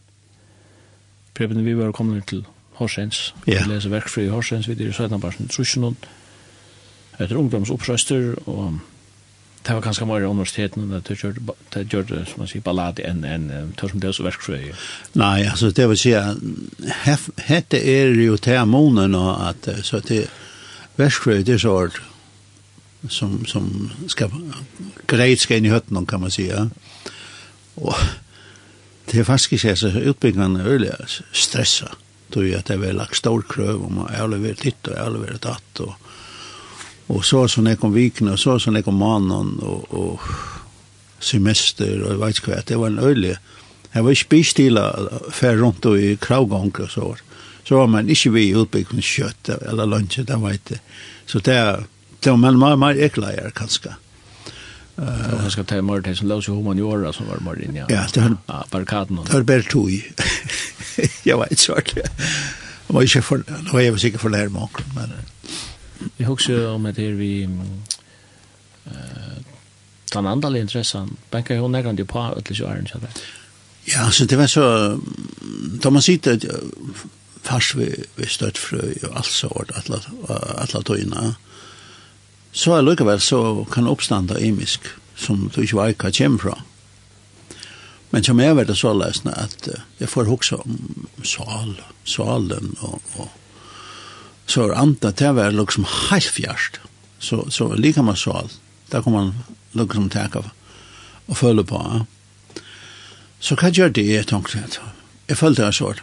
S1: Preben, vi var kommet til Horsens.
S2: Yeah.
S1: Vi leser verkfri i Horsens, vi er i Sødnabarsen, Trusjonen. Etter Ungdomsoppsrøster, og det var ganske mye universiteten, og det gjør det, som man sier, ballad enn en, en tør som det er så verkfri.
S2: Nei, altså, det vil si, hette er jo til måneden, at så til verkfri, det er så som, som ska, grejt ska in i hötten kan man säga. Och det är faktiskt inte så utbyggnaden är öliga stressa. Då är det väl lagt stor kröv om man överlever titt och överlever datt och och så som det kom vikna och så som det kom mannen och, och semester och jag vet inte vad det var en ölig Jag var ikke bistila fer rundt og i kravgång og så. Så var man ikke vi i utbyggningskjøtt eller lunsje, det var ikke. Så det det var mer mer ekleier kanskje.
S1: Eh, jag skal ta mer til som løs i humaniora som var mer inn, Ja,
S2: Ja, det var
S1: ja, barrikaden.
S2: Det har bär tog. Jag var inte sort. Jeg var ikke for, nå var jeg säker for lærer mak, men
S1: vi husker om at her vi Uh, den andra interessen, bankar jo någon det på att så ikke det.
S2: Ja, så det var så Da man sitter fast vi vi stött frö och allt så vart alla alla tojna. Eh så er lykkevel så kan oppstanda imisk som du ikke vet hva kommer fra. Men som jeg vet så løsne at jeg får hoksa om sal, salen og, og så er andre til å være liksom helt fjerst. Så, så liker man sal, der kan man liksom tenke og føle på. Ja. Så hva gjør det jeg tenkte? Jeg følte det sånn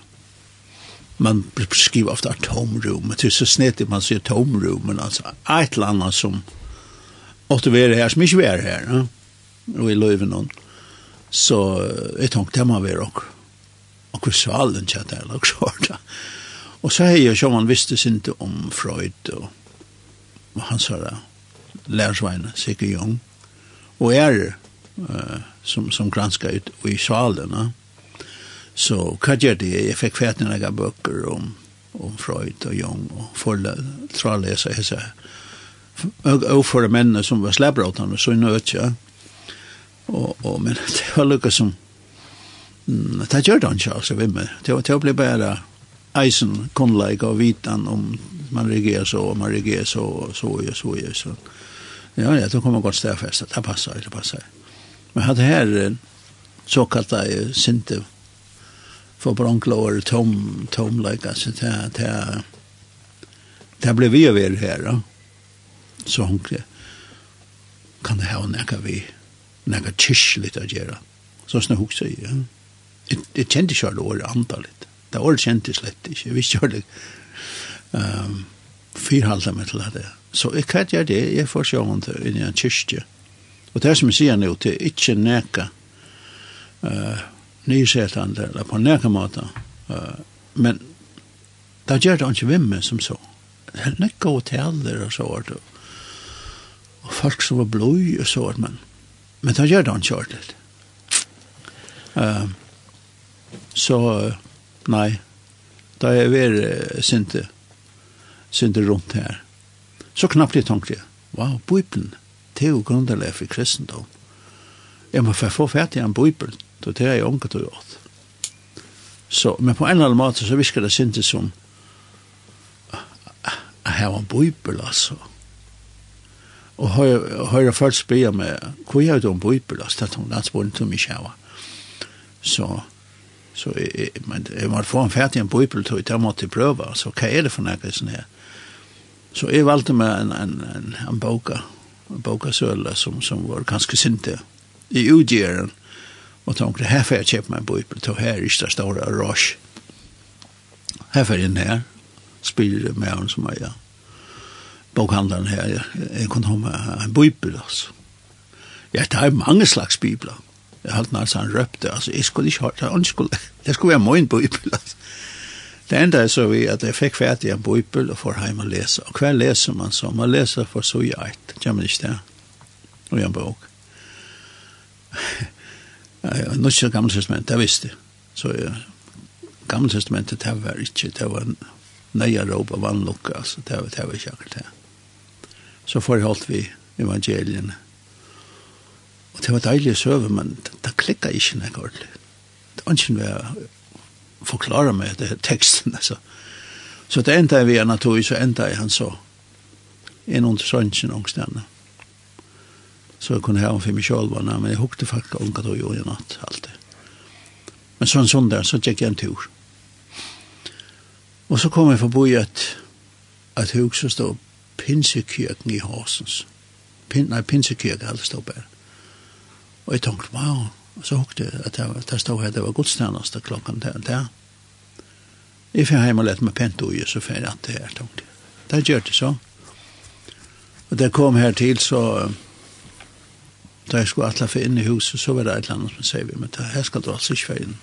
S2: man beskriver ofta tomrum, det är så snett man sier tomrum, men altså, et eller annet som åter være her, som ikke være her, ja? og i løyven noen, Så jeg tenkte det må være var og och salen chatta eller så där. Och så har jeg som man visste ikke om Freud og, og han sa det, lärsvajna, säkert Jung, og er, uh, som, som granskar ut i salen, ja? Så hva gjør det? Jeg fikk fært noen bøker om, om Freud og Jung, og for å lese hese. Og for de mennene som var slabråtene, så nå vet jeg. Og, og, men det var lukket som, mm, det gjør det ikke, altså, vi med. Det, det ble bare eisen, kunnleik og vitan om man reagerer så, og man reagerer så, og så, og så, og så. Ja, ja, då kommer godt stedfest, det passer, det passer. Men hadde her såkallta sinte för bronkla och tom tom like så där där där blev vi över här då. Så hon kan det ha näka vi näka tisch lite att göra. Så snä hugsa ju. Ja. Det det kände jag då det antalet. Det var kändes lätt. Jag visste jag det. Ehm fyrhalda meg til det. Så jeg kan gjøre det, jeg får sjå henne inn i en kyrkje. Og det som jeg sier nå, det er ikke neka uh, nysetande eller på näka måte. Uh, men det gjør det ikke vimme som så. Det er nekka hoteller og så var det. Og folk som var blod og så vart, men, men det gjør det ikke ordentlig. Uh, så, uh, nei, da er vi uh, sinte, sinte rundt her. Så knappt jeg tenkte, wow, Bibelen, det er jo grunnelig for kristendom. Jeg må få fatt i en Bibelen då det är onket och gjort. Så, men på en eller annan måte så viskar det inte som att här en bibel alltså. Och jag folk spela med hur gör du en bibel alltså? Det är hon landsbund till mig själva. Så, så men, man få en färdig en bibel till det måste pröva. Så vad är det för något sån här? Så jag valde med en, en, en, en boka, en bokasöla som, som var ganska sinte i utgivaren. Mm og tenkte, her får jeg kjøpe meg en bøybel, til her er det store rush. Her får jeg inn her, spiller med henne som er, ja. bokhandleren her, jeg, jeg kunne ha med en bøybel, altså. Ja, det er mange slags bibler. Jeg har nær han røpte, altså, jeg skulle ikke ha, det, han skulle, det skulle være min bøybel, altså. Det enda er så vi at jeg fikk ferdig en bøybel og får hjem og lese. Og hver leser man så? Man leser for så gjørt, kommer ikke det, og en bok. Nå ikke gamle testamentet, det visste jeg. Så gamle testamentet, det var ikke, det var nøye råp av vannlokk, altså, det var, det var ikke akkurat det. Så forholdt vi evangeliene. Og det var deilige søve, men det klikket ikke noe ordentlig. Det var ikke noe forklare meg det teksten, altså. Så det enda vi er naturlig, så enda jeg han så. En under sønnen, ångstene så jag kunde ha om för mig själv men jag hukte faktisk unga då ju i natt alltid. Men sånn sånn der, så gick jag en tur. Och så kom jag förbi ett et hus som stod Pinsekirken i Horsens. Pin, nei, Pinsekirken hadde stått bare. Och jag tänkte, wow. og så hukte jag att det, det stod här, det var godstjärnaste klockan där. där. Jeg fikk hjemme och lät pent och så fikk jeg at det här, tenkte jeg. Det gjør det så. Och det kom her till så Da jeg skulle atle for inn i huset, så var det et eller annet som sier vi, men det her skal du altså ikke for inn.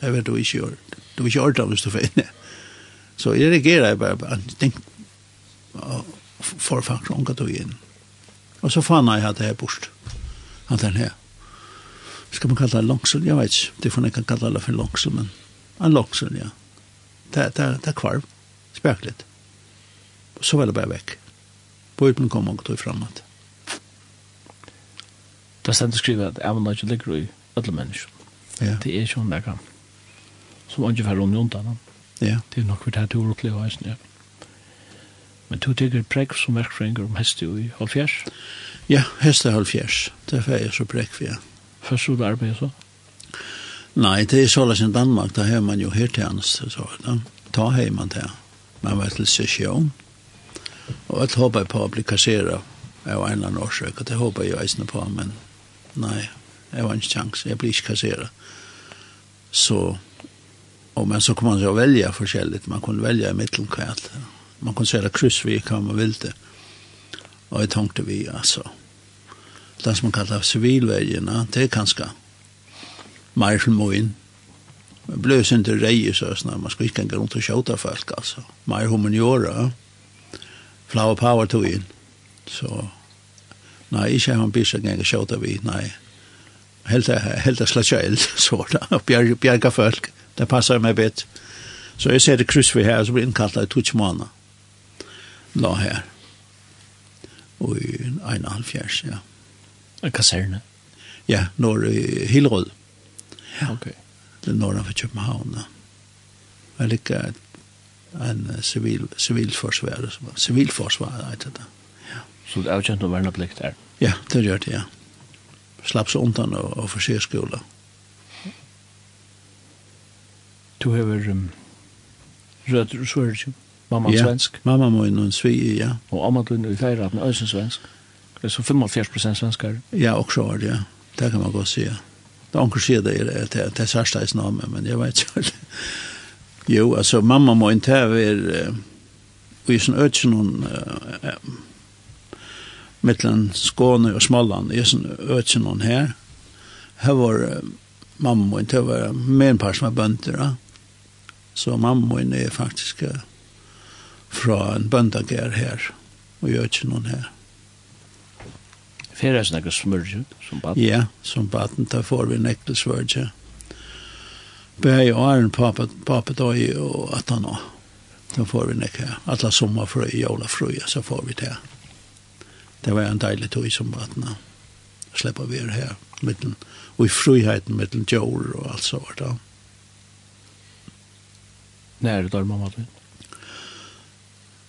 S2: Jeg vet du ikke gjør det. Du vil ikke ordentlig hvis du får inn. Så jeg reagerer jeg bare, bare tenk, for faktisk unga tog inn. Og så fann jeg at det er bort. Han den her. Skal man kalla det langsel? Jeg vet ikke. Det får jeg kan kalla det for langsel, men en langsel, ja. Det, det, det er kvarv. Spekligt. Så var det bare vekk. Bøyden kom og tog frem at
S1: Da stendt skrive at jeg må ikke ligge i alle mennesker.
S2: Ja.
S1: Det er sånn det kan. Som ikke får rundt undan.
S2: Ja.
S1: Det er nok vi tar til å oppleve heisen, ja. Men du tykker prekk som verkfrenger om heste i halvfjers?
S2: Ja, heste i halvfjers. Det er jeg så prekk for, ja.
S1: Først så du arbeidet så?
S2: Nei, det er sånn i Danmark, da har man jo helt til hans, så da. Ta hei man til. Man var til sesjon. Og jeg håper på å bli kasseret av en eller annen årsøk, og det håper jeg jo eisende på, men Nei, jeg var ikke sjans, jeg blir ikke kasseret. Så, og men så kunne man jo velge forskjellig, man kunne velge i mittelkvæl. Man kunne sære kryss vi hva man ville. Og jeg tenkte vi, altså, det som man kallar sivilvegene, det er kanskje mer til moen. Det ble jo ikke rei, så sånn, man skulle ikke gå rundt og kjøte folk, altså. Mer humaniora, flower power tog inn. Så, so, Nei, ikke har han byrst en gang å kjøte vi, nei. Helt det slett kjøl, så da, bjerg, bjerga folk, det passer meg bitt. Så jeg ser det kryss vi her, så blir innkalt det i tutsk måneder. La her. Og i en halv fjers,
S1: ja. Kaserne?
S2: Ja, når i Hillerød.
S1: Ja, ok.
S2: Det er norra for København, ja. Jeg liker en sivil, sivilforsvar, sivilforsvar, jeg vet det. Ja.
S1: Så det er jo kjent å være noe plikt her?
S2: Ja, det gjør det, ja. Slapp seg undan og, og forse skolen.
S1: Du har um, rødt rødt mamma
S2: ja,
S1: svensk.
S2: mamma må inn og svi, ja.
S1: Og amma til i feira at den øysen svensk. Det er Så 45% svenskar.
S2: Ja, også var det, ja. Det kan man godt si, ja. Det er anker sier det, det er, er særsteis name, men jeg vet ikke. jo, altså, mamma må inn til å være, og i sin øtsen hun, uh, mittlen Skåne og Småland, i sånn øtsen her. Her var mamma min, det var en par som var bønder, Ja. Så mamma min er faktisk fra en bøndager her, og gjør ikke noen her.
S1: Fyrir er snakka smørje som baden?
S2: Ja, som baden, da får vi nekkel smørje. Bæg og æren papet og at han også. Da får vi nekkel, alla sommerfrøy, jólafrøy, så får vi det det var en deilig tog som vattnet. Släppa vi er her, mittlen, og i friheten mittlen djur og alt så var det.
S1: Når er det der mamma din?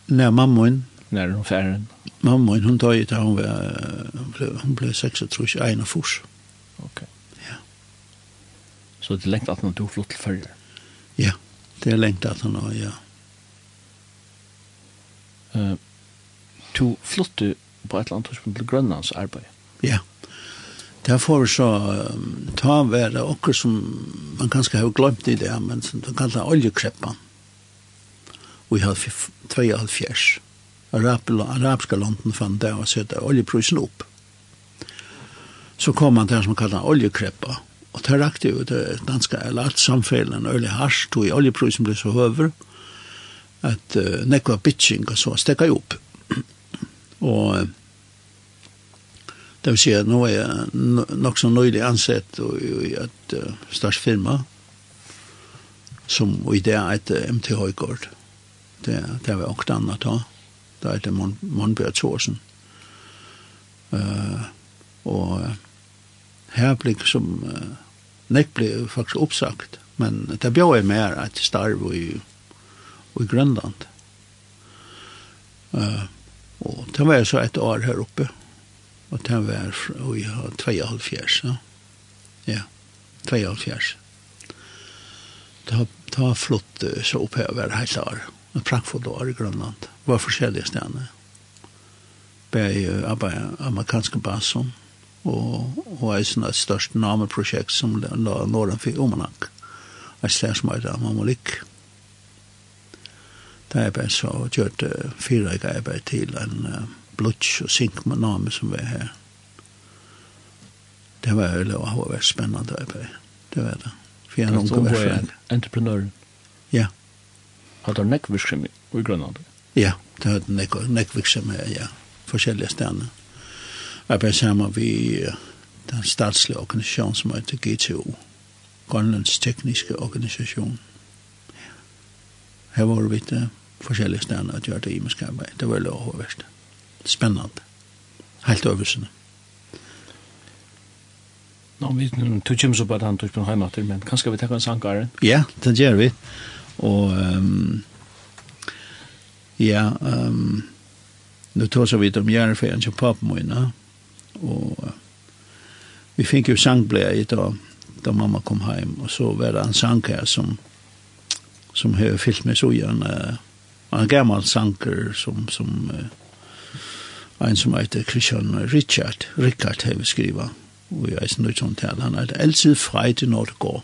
S2: När mamma
S1: min. er hon färden? Mamma
S2: min, hun tar ju till hun, var, hun ble hon blev 6 en och fors.
S1: Ok.
S2: Ja.
S1: Så det er lengt at hon tog flott til färger?
S2: Ja, det er lengt at hon har, ja.
S1: Uh, to flotte på et eller annet tidspunkt til Grønlands arbeid.
S2: Ja. Det får vi så um, ta det okker som man kanskje har glemt i det, men som de kaller oljekreppen. Og jeg har 2,5 Arab, arabiska landen fann det og sette oljeprisen opp. Så kom man til det som man kallar oljekreppa. Og det rakte jo det danske, eller alt samfellet, en øyelig harsht, tog i oljeprisen ble så høver, at uh, nekva bitching og så stekka jo opp. Og det vil si at nå er jeg nok så nøylig ansett i et uh, størst firma, som i det er et uh, MT Høygård. Det, det var åkt annet da. Det er et Mon Monbjørn Thorsen. Uh, og her ble som uh, nek ble faktisk oppsagt, men det bjør jo mer et starv i, i Grønland. Uh, Og det var så et år her oppe. Og det var i jeg har 72, ja. Ja, 72. Det har flott så oppe her var helt år. Et praktfullt år i Grønland. Det var forskjellige stedene. Bei amerikanske basen og, og et sånt et størst nameprosjekt som la Nordenfjord Omanak. Et sted som heter Mamalik. Mamalik Da jeg bare så gjort uh, fire jeg bare til en uh, blutsk og sink med name som var her. Det var jo lov, det var vært spennende arbeid. Det var det. For jeg er noen
S1: gårdsverk. Entreprenøren?
S2: Ja.
S1: Hadde du nekk virksom i Grønland?
S2: Ja, det hadde nekk, nekk virksom her, ja. Forskjellige stedene. Jeg bare sammen vi den statslige organisasjonen som heter GTO. Grønlands tekniske organisasjon. Her var vi til forskjellige stedene at gjøre det i mye arbeid. Det var lov og verst. Spennende. Helt øvelsene.
S1: Nå, vi tog ikke så på at han tog på en heimater, men kanskje vi tenker en sangare?
S2: Ja, det gjør vi. Og um, ja, um, nu tog så vidt om Gjærfeien til papmoina, og uh, vi fikk jo sangbleie da, da mamma kom heim, og så var det en sang her som som har fyllt med så gjerne uh, en gammal sanker som, som uh, en som heter Christian Richard, Richard har vi skriva, og jeg er sånn han heter Altid Frejde, når det går.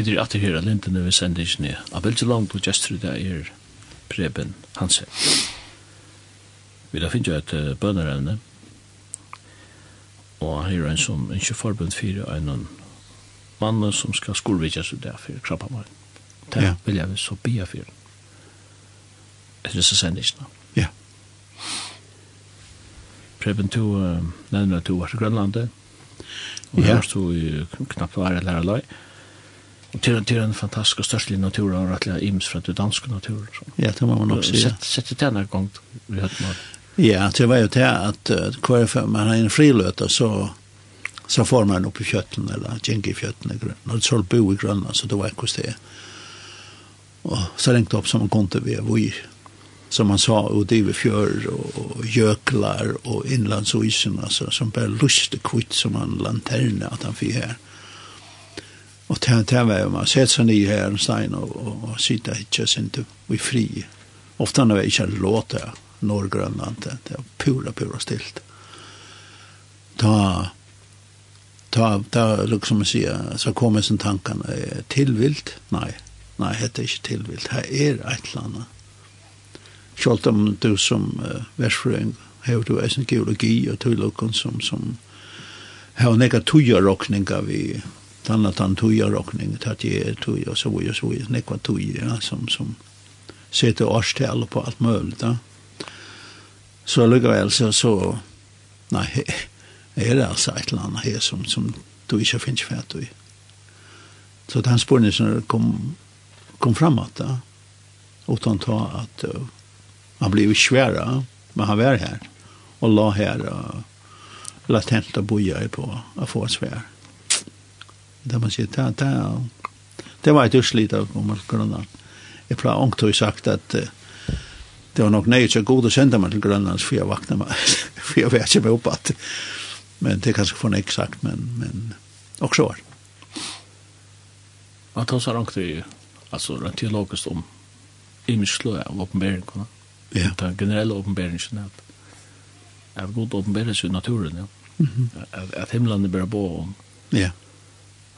S1: Vi er alltid her av lintene vi sender ikke ned. Av veldig langt og gestur det er Preben Hansen. Vi da finner jo et uh, bønnerevne, og her er en som ikke forbund fyrir av en mann som skal skolvidja seg der for krabba meg. Det ja. vil jeg så bia fyrir. Etter disse sendisene.
S2: Ja.
S1: Preben, du uh, nevner at du var til Grønlandet, og ja. her stod du knapt var eller her till till en fantastisk störstlig natur och rättliga ims från den danska naturen så.
S2: Ja, det var man också.
S1: Sätt sätt det där gång vi har man.
S2: Ja, det var ju det att kvar man har en frilöta så så får man upp i kötten eller gänge i kötten grön. det så bo i grön så då var kost det. Och så ringte opp som man kunde vi vi som man sa og det var fjör och jöklar och inlandsisen altså, som bara lust kvitt som en lanterna att han fikk här. Mm Og det, det var man sett seg nye her en stein og, og, og sitte ikke sin til vi fri. Ofte når jeg ikke låte Norrgrønland, det, det var pura, pura stilt. Da, da, da liksom jeg sier, så kommer jeg sin tankene tilvilt. Nei, nei, det er ikke tilvilt. Her er et eller annet. Selv om du som uh, versfrøyng har du en geologi og tøylokken som, som har nekka tøyarokninga vi tanna han tuja rockning tatt je tuja så och så är nekva tuja som som sätter årstal på allt möjligt ja. så lägger väl så så nej är det alltså ett land här som som du inte finns färd i så att han spårne som kom kom framåt ja. utan ta att uh, han blev svära men han var här och la här uh, latenta boja på att få svär Det man sier, det, det, det var et utslit av gammel Grønland. Jeg pleier ångt å sagt at uh, det var nok nøy ikke god å sende meg til Grønland, for jeg vakna meg, for jeg vet ikke meg opp at men det er kanskje for nek sagt, men, men også var.
S1: Man tar seg ångt i, altså rent teologisk om imisløy av åpenberingen,
S2: ja.
S1: den generelle åpenberingen, at at god åpenberes i naturen, ja.
S2: Mm
S1: -hmm. at, at himlene bare på om.
S2: Ja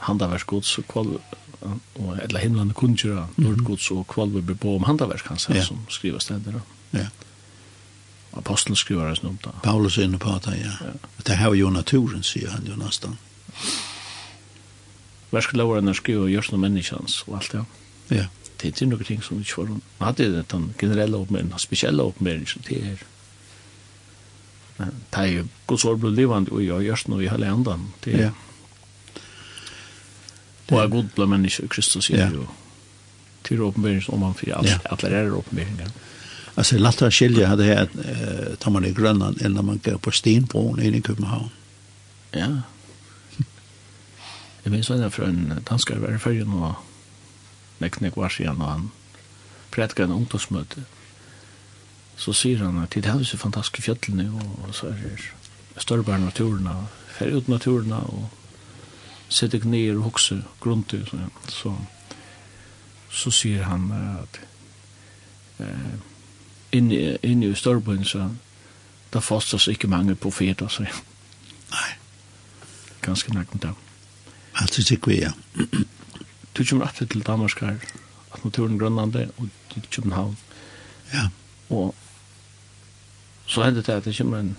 S1: handaverk gods og kval og eller himlande kunjura nordgods og kvalve bebo om handaverk hans
S2: ja.
S1: som skriver steder.
S2: Ja.
S1: Apostlen skriver det snumt.
S2: Paulus er inne på det, ja. ja. Det her er jo naturen, sier han jo nesten.
S1: Værskeloveren er skriver og gjørs noen menneskjans og alt det.
S2: Ja.
S1: Det er noen ting som ikke var rundt. Han hadde det den generelle oppmeldingen, den spesielle oppmeldingen til her. Men det er jo gods år ble livende og gjørs noe i hele enden. Det er
S2: ja.
S1: Og er god blant mennesker, Kristus sier jo. Til åpenbering som man fyrir, alle er åpenberingar.
S2: Altså, lätt att skilje hadde jeg, eh, tar man i Grönland eller man går på Stenbroen inn i København.
S1: Ja. Jeg minns en från danskar var i färgen och neknek var igen og han prätkade en ungdomsmøte. Så sier han at det er så fantastiskt fjøtlene, og så er det større bare naturen og färg ut naturen og sätter ner och också grunt så så så ser han att eh in in i Storbyn så där fastas inte många profeter så.
S2: Nej.
S1: Ganska nära där.
S2: Alltså det gick vi ja.
S1: Du kommer att till Danmark här. Att naturen grönlande och till København.
S2: Ja.
S1: Och så hände det att det kommer en,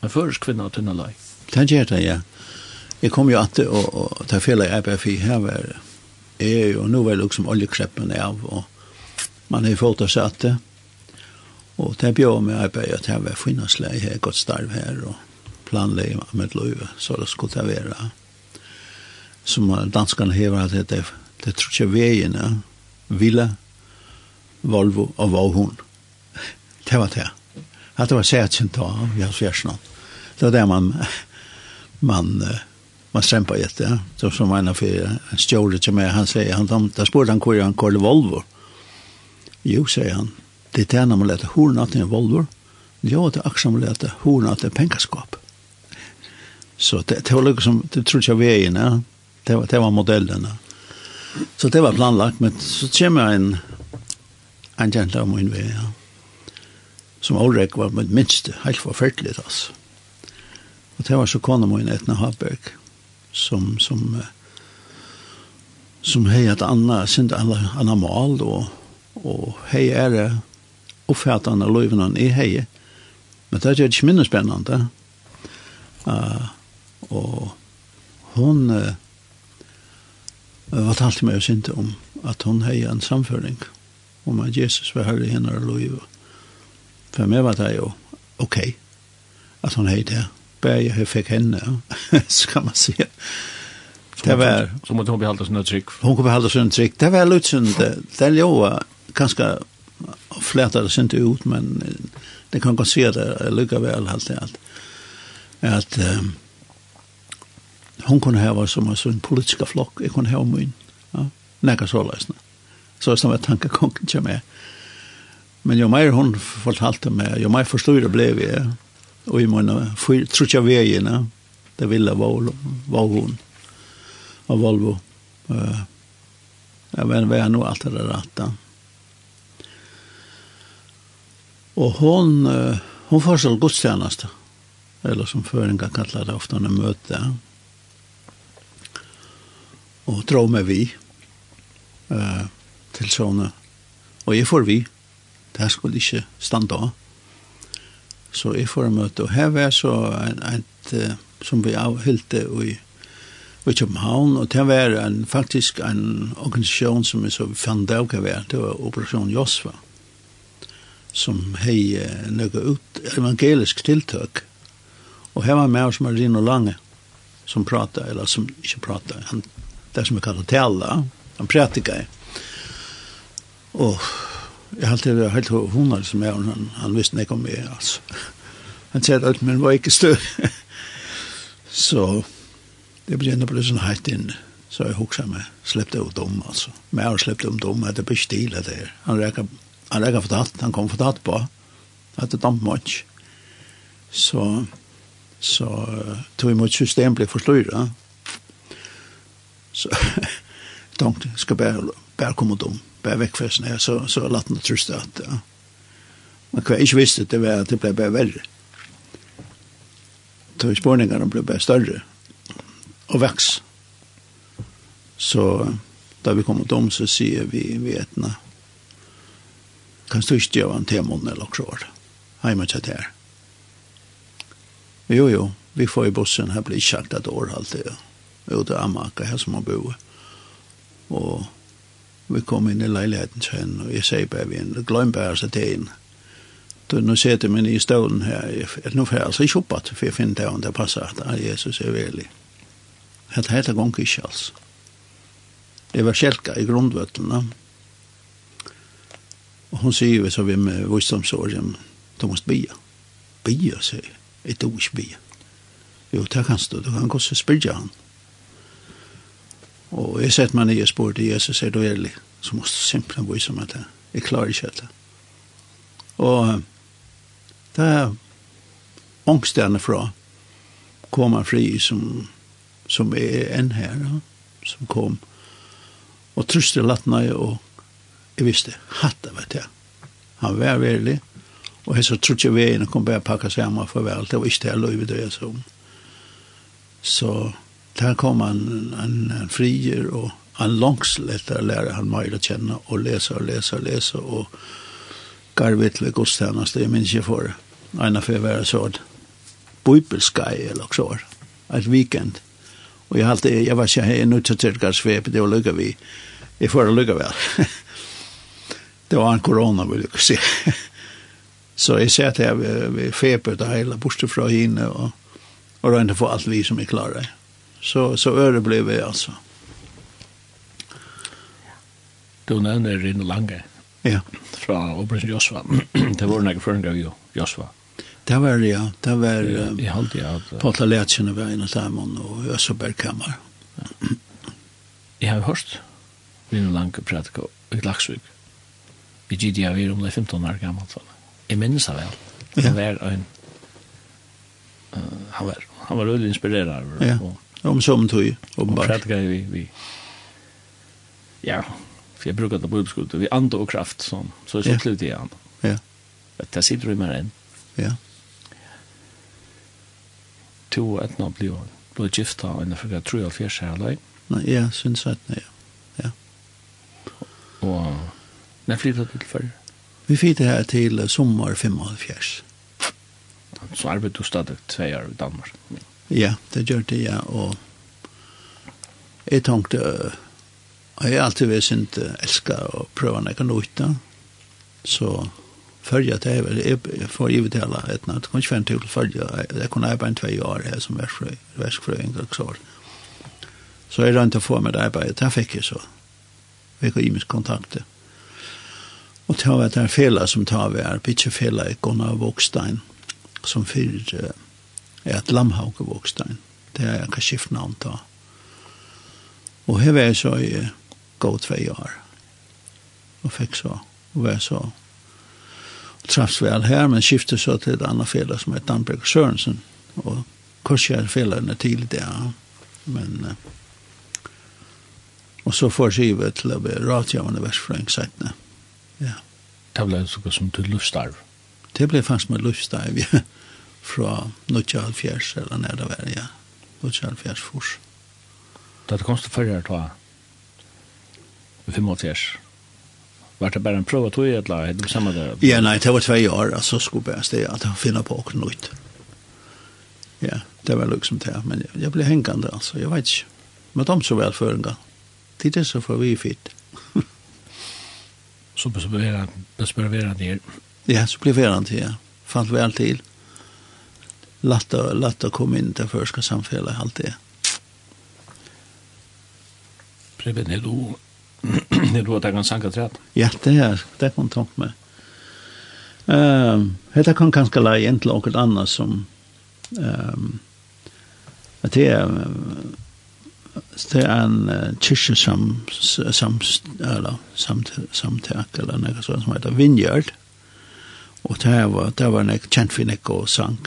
S1: en försk kvinna till Nalai.
S2: Det gör det, ja. Jeg kom jo alltid og, og ta fel i RBFI her var jeg jo, nå var det liksom oljekreppen av, og man har fått oss at det. Og det bjør med arbeid at her var finnesleg, jeg har gått starv her, og planlegg med løyve, så det skulle det være. Som danskene hever at det, det tror ikke veiene, Ville, Volvo og Våhund. Det var det. At det var sætsen da, vi har sværsnått. Det var det man, man man strempar ett ja så som en för en stjorde till mig han säger han de där spurte han kör han kör Volvo jo säger han det tjänar man lätta horna till en Volvo Jo, det axlar man lätta horna till pengaskap. så det det håller som det tror jag vägen ja det var det var modellerna så det var planlagt men så kommer en en gentleman in vägen ja som Ulrik var med minst helt forferdelig, altså. Og det var så kona min Etna Haberg som som som hej att anna sint alla anna mal då och hej är det uppfattande löven i hej men det är ju mindre spännande uh, och hon uh, var talt mig oss inte om att hon hej en samföring om att Jesus var herre i henne och löven för mig var det ju okej okay, att hon hej det bär jag fick henne, så kan man säga. Det var...
S1: Så måste hon behålla sina trygg.
S2: Hon kunde behålla sina trygg. Det var lutsande. Det låg ganska flätade sig inte ut, men det kan godt se det lykka väl allt det allt. Att um, hon kunde ha som en sån politiska flock. Jag kunde ha min. Ja? Näka så lösna. Så som jag tankar konken kommer med. Men jo mer hon fortalte meg, jo mer forstod det ble vi og i måned, trutja veiene, det ville var, var hun, av Volvo. Uh, jeg vet hva jeg alt det rette. Og hun, uh, hun får så godstjeneste, eller som føringa kallar det ofte når møte. Og dra med vi uh, til sånne. Og jeg får vi. Det her skulle ikke standa av så i formøte. Og her var så en, en som vi avhylte i, i København, og det var en, faktisk en organisasjon som vi så fann det også var, det var Operasjon Josva, som hei nøyga ut evangelisk tiltøk. Og her var med oss Marino Lange, som prata, eller som ikke prata, han, det som vi kallar tala, han pratika. Og Jeg halte det helt hundar som er, han, han visste ikke om meg, altså. Han sier at men var ikke støv. så det ble enda ble sånn heit inn, så jeg hoksa meg, slepte ut om, altså. Men jeg slepte om dom, at det blir stil, det er. Han rekker, han rekker fortalt, han kom fortalt på, at det damp mye. Så, så tog imot system ble forstyrret. Så, tanken skal bare, bare komme dom bare vekkfesten her, så, så latt han truste at ja. man kvar ikke visste det var at det ble bare verre. Så spårningene ble bare større og veks. Så da vi kommer om så sier vi vi etna. kan du ikke gjøre en temon eller noe år? Heima til det her. Jo, jo, vi får i bussen, her blir ikke sagt år alltid. det. Jo, det er Amaka her som har boet. Og Vi kom inn i leiligheten sen, og jeg sier bare vi en, glem bare seg til inn. Du, nå sitter min i stålen her, jeg, nå får jeg altså ikke oppått, for jeg finner det om det passer at ah, Jesus er velig. Det heter gong ikke, altså. Det var kjelka i grundvøttene. Og hun sier vi så vi med visdomsåren, du måste bia. Bia, sier jeg. Jeg tog ikke bia. Jo, det kan stå, du kan gå og spyrja han. Og jeg sett meg ned spår spør til Jesus, er du ærlig? Så måste du simpelthen vise meg det. Jeg klarer ikke det. Og det er ångstene fra kommer fri som, som er en her, ja, som kom. Og trøste lattene og jeg visste, hatt det, vet jeg. Han var verlig, og jeg så trodde jeg veien og kom bare pakke seg hjemme for vel. Det var ikke det jeg løyde det jeg så. Så där kom han en, en frier och han långsel efter att lära han mig att känna och läsa och läsa och läsa och garvet till godstjänster, jag minns inte för en affär var så bibelskaj eller så ett weekend. Och jag alltid jag var så här nu till svep det var lugga vi. I förra lugga väl. Det var en corona vill jag se så jag satt här vi vid det hela borste från hinne och, och rönte få allt vi som är klara. Så, så öre blev jag alltså.
S1: Du nämner Rino Lange.
S2: Ja.
S1: Fra Operation Josva. det var några förringar ju, Josva.
S2: Det var det, ja. Det var
S1: i um, ja, at...
S2: Patla Lätsen en inne samman och Össebergkammar. Ja.
S1: Jag har hört Rino Lange prata i Laxvik. Vi gick jag var om det 15 år gammalt. Jag minns det väl. Det var en... Uh, han var, han var väldigt inspirerad.
S2: Ja. Och, om som tog, uppenbart.
S1: Och predikar vi, vi, ja, för jag det på bibelskult, vi ande og kraft, som, så
S2: är
S1: det slut igen.
S2: Ja.
S1: Det sitter i mig än.
S2: Ja.
S1: To och ett namn blir, gift gifta, och for jeg tror jeg jag fyra alai
S2: Nej, ja, syns att nej,
S1: ja. Och, när flyttar du
S2: till förr? Vi flyttar här till sommar 75.
S1: Så arbeidde du stadig tve år i Danmark.
S2: Ja. Ja, det gjør det, ja, og jeg tenkte, og jeg har alltid vært sint elsket å prøve noe jeg da. Så før jeg til, jeg, jeg får givet til alle et natt, kan ikke være til før jeg, jeg kunne arbeide en tvei år her som verskfrøying, og så Så jeg rønte å få med det arbeidet, det fikk jeg så, vi har imisk kontakter. Og det har vært en fela som tar vi er, bitte fela i Gunnar Vågstein, som fyrir, er et Lamhauke Vågstein. Det er jeg kan skifte navn ta. Og her var jeg så i gå tve år.
S3: Og fikk så, og var så traffs vel her, men skiftet så til et annet fele som heter Danberg Sørensen. Og kurser fjellene til det, ja. Men, og så får skivet til å bli ratjavende versfrøyng Ja.
S1: Det ble så som til luftstarv.
S3: Det ble faktisk med luftstarv, ja fra 1970 eller når det var, ja. 1970 fors.
S1: Da det kom til førre ta 85 Var det bare en prøve tog et lag? Det samme der?
S3: Ja, nei, det var tvei år, altså skulle bare steg at jeg finner på åkken ut. Ja, det var liksom det, men jeg, jeg ble hengende, altså, jeg vet ikke. Men de så vel før en gang. Det er så for vi fint.
S1: så bør vi være her.
S3: Ja, så blir det her, ja. Fant vel til lätt att lätt att komma in till förska samhället allt det.
S1: Preben, är du är du att kan sanka träd?
S3: Ja, det är det kan ta med. Ehm, det kan kanske lägga egentligen något annat som ehm att det är det är en kyrka som som eller samt samtärk eller något sånt som heter Vineyard. Och det var det var en känd finne och sank.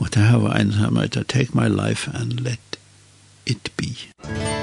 S3: Og det her var en som heter Take My Life and Let It Be.
S1: Musikk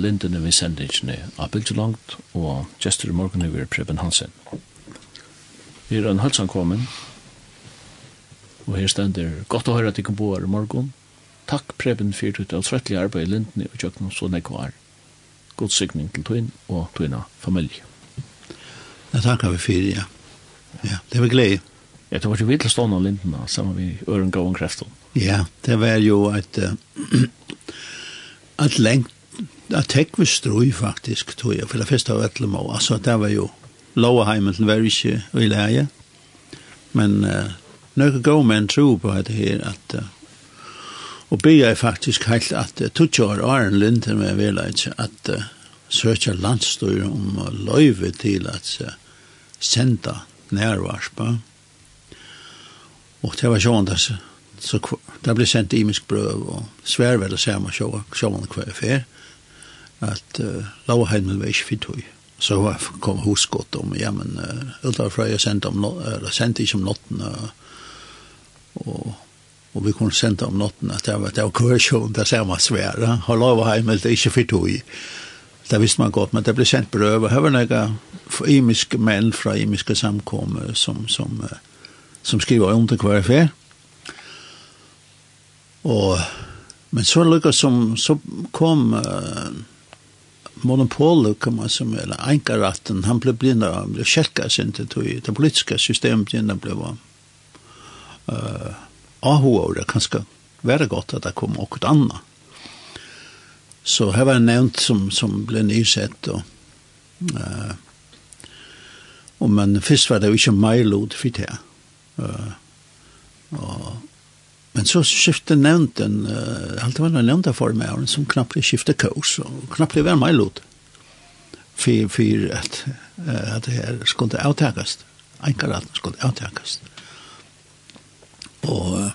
S1: lindene vi sender ikke av Bildjelangt, og gestur i morgen er Preben Hansen. Vi er en halsankommen, og her stender godt å høre at jeg kan bo her i morgen. Takk Preben for ditt avtrettelig arbeid i lindene og kjøkkenen så nekvar. God signing til Tøyn og Tøyna familie.
S2: Det takkar vi for, ja. Ja, det var glede.
S1: Ja, det var jo vidt å stå noen lindene, sammen med Øren Gåen Krefton.
S2: Ja, det var jo et, uh, et lengt at tekk vi strøy faktisk, tror jeg, for det første av etlem og, altså, det var jo Lovaheimen til var ikke i leie, men uh, nøkker gå med en tro på det her, at uh, og be jeg faktisk helt at uh, tutsi år Arne Linder med velage at uh, søkja landstyr om uh, løyve til at uh, senda nærvarspa, og det var sånn det, så det ble sendt imisk brøv og svær vel å se om å sjå, sjå om hver fer, at uh, Lauheimen var ikke fint høy. Så jeg kom husgått om, ja, men uh, utenfor jeg sendte, om, eller, sendte ikke om notten, uh, og, og vi kunne sendte om notten, at det var, det var kursjon, det ser man svære. Og Lauheimen, det er ikke fint høy. Det visste man godt, men det ble sendt brøv. Og Her var noen imiske menn fra imiske samkommer som, som, uh, som skriver om det hver fer. Og, men så lykkes som, så kom uh, monopolet kan man som eller enkaratten han blev blind av det blev sin til tog det politiska systemet innan blev eh uh, ahua det kanske vara gott att det kom okkur anna så här var en nämnt som, som blev nysett og uh, och men först var det ju inte meilod för det uh, och Men så skifte nevnten, uh, alt var nevnta for meg, som knappt skifte kurs, og knappt var meg lot. For, for at, uh, at det her skulle avtakast. Einkaraten skulle avtakast. Og,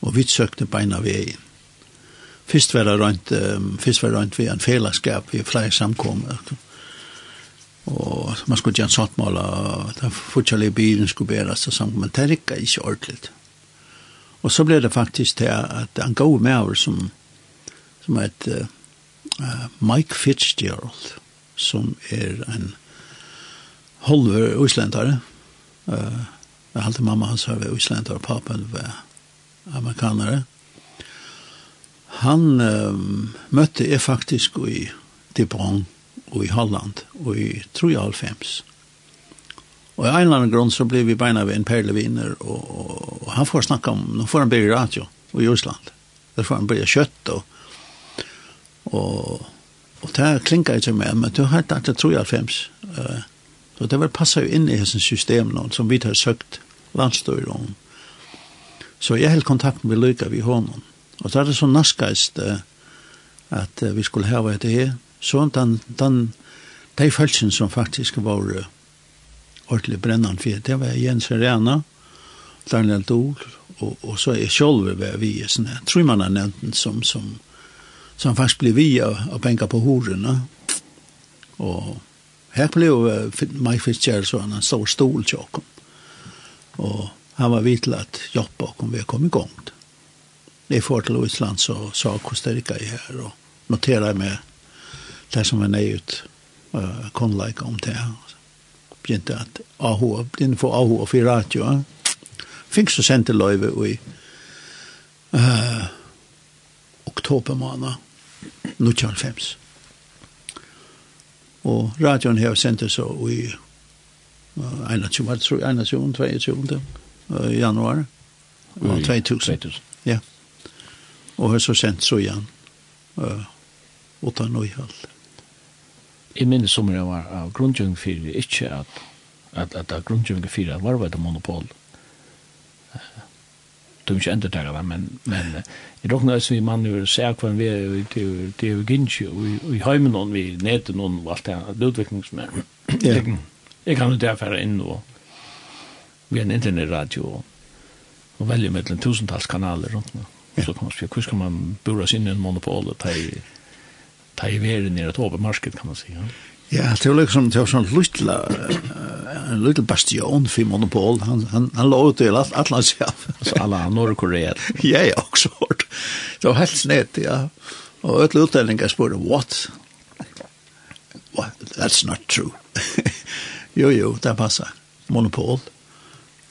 S2: og vi søkte beina veien. Fyrst var det rundt, um, fyrst var det rundt ved en fellesskap, vi flere samkommet. Og man skulle gjøre en sånt mål, og den fortsatt bilen skulle bæres og sammen, men det rikket ikke ordentligt. Og så ble det faktisk til at en god over som, som et uh, Mike Fitzgerald, som er en holver uslendare. Uh, jeg halte mamma hans her uslendare, islendare, papen var amerikanere. Han uh, møtte jeg faktisk i Dibron og i Holland og i 93. Og i en eller annen grunn så ble vi beina ved en perleviner, og, og, og han får snakka om, nå får han bli radio i Island. Der får han bli kjøtt, og, og, og det klinker ikke med, men du har hatt det tror jeg fems. Uh, så det vil passe jo inn i hans system nå, som vi har søkt landstøyre om. Så jeg held kontakt med Lyka vi honom. Og så er det så naskast uh, at uh, vi skulle hava etter her. Så den, den, de følelsen som faktisk var uh, ordentlig brennan for det var Jens Rena, Daniel Dol, og, og så er Kjolve ved vi, sånn jeg tror man har nevnt den som, som, som faktisk blir vi av, av penger på horene. Og her ble jo uh, Mike Fitzgerald så han en stor stol til åkken. Og han var vidt til at hjelpe åkken vi kom i gang. Jeg får til Island så sa Costa Rica i her og noterer med det som er nøy ut uh, konleik om det begynte at AH, begynte for AH for radio. Fikk så sendte løyve i uh, oktober måned, 1995. Og radioen her sendte så i uh, 21, 21, 22, uh, januar. Og 2000. 2000. Ja. Og så sendt så igjen. Uh, 8 og 9 jeg minnes som jeg var av grunngjøring for ikke at at at at grunngjøring for at var det monopol du ikke enda tega var men men jeg råkna oss vi mann jo ser hva vi er til Ginchi og i heimen og vi nete noen og alt det her utviklingsmenn jeg kan jo derfor inn og vi er en internettradio og velger mellom tusentals kanaler rundt nå så kan man spørre hvordan skal man bura sin monopol og ta i ta i veren i ett öppet kan man säga. Ja, det var liksom det var sån lilla en liten bastion för monopol. Han han han lå ut i alt allt hans ja. Så alla Norrkorea. ja, ja, också hårt. Det var helt snett, ja. Och ett utlänningar spurte what? What? That's not true. jo, jo, det passar. Monopol.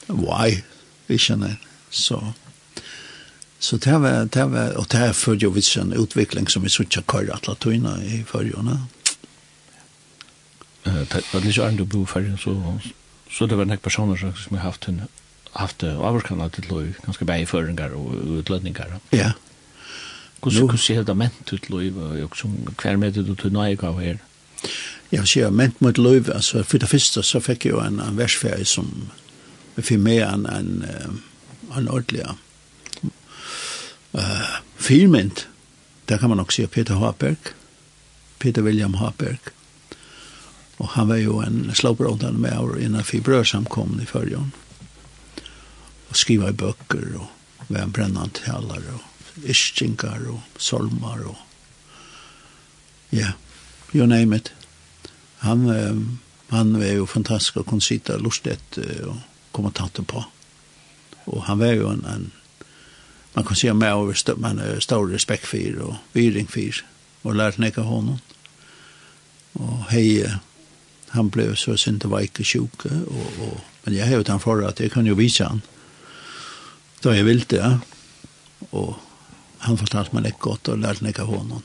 S2: Why? Vi kjenner. så. So. Så det var, det var, og det er følger jo vits en utvikling som vi suttet kvar at latoina i
S1: førjene. Det var litt annet å bo i ferien, så, så det var nek personer som har haft en haft avvarskanna til lov, ganske bæg i føringar og utlødningar.
S2: Ja.
S1: Hvordan kan du ser det ment ut lov, og hver med det du til nøyga her?
S2: Ja, Jeg sier ment mot lov, altså for det første så fikk jeg jo en, en versferie som vi fikk med en, en, en ordentlig uh, firmynd, der kan man nok si Peter Haberg, Peter William Haberg, og han var jo en slåbrådande med år innan fibrørsamkommen i førjon, og skriva i bøkker, og var en brennant talar, og ischingar, og solmar, og ja, yeah, you name it. Han, um, han var jo fantastisk å kunne sitte lustet og komme tatt på. Og han var jo en, en man kan se med over st man har stor respekt för och vyring för och lärt näka honom. Og hei, han ble så sent vaik och sjuk og, og, men jeg har jo utan for at jeg kan jo vise han. da jeg vill det. og han fortalte meg litt godt og och meg av honom.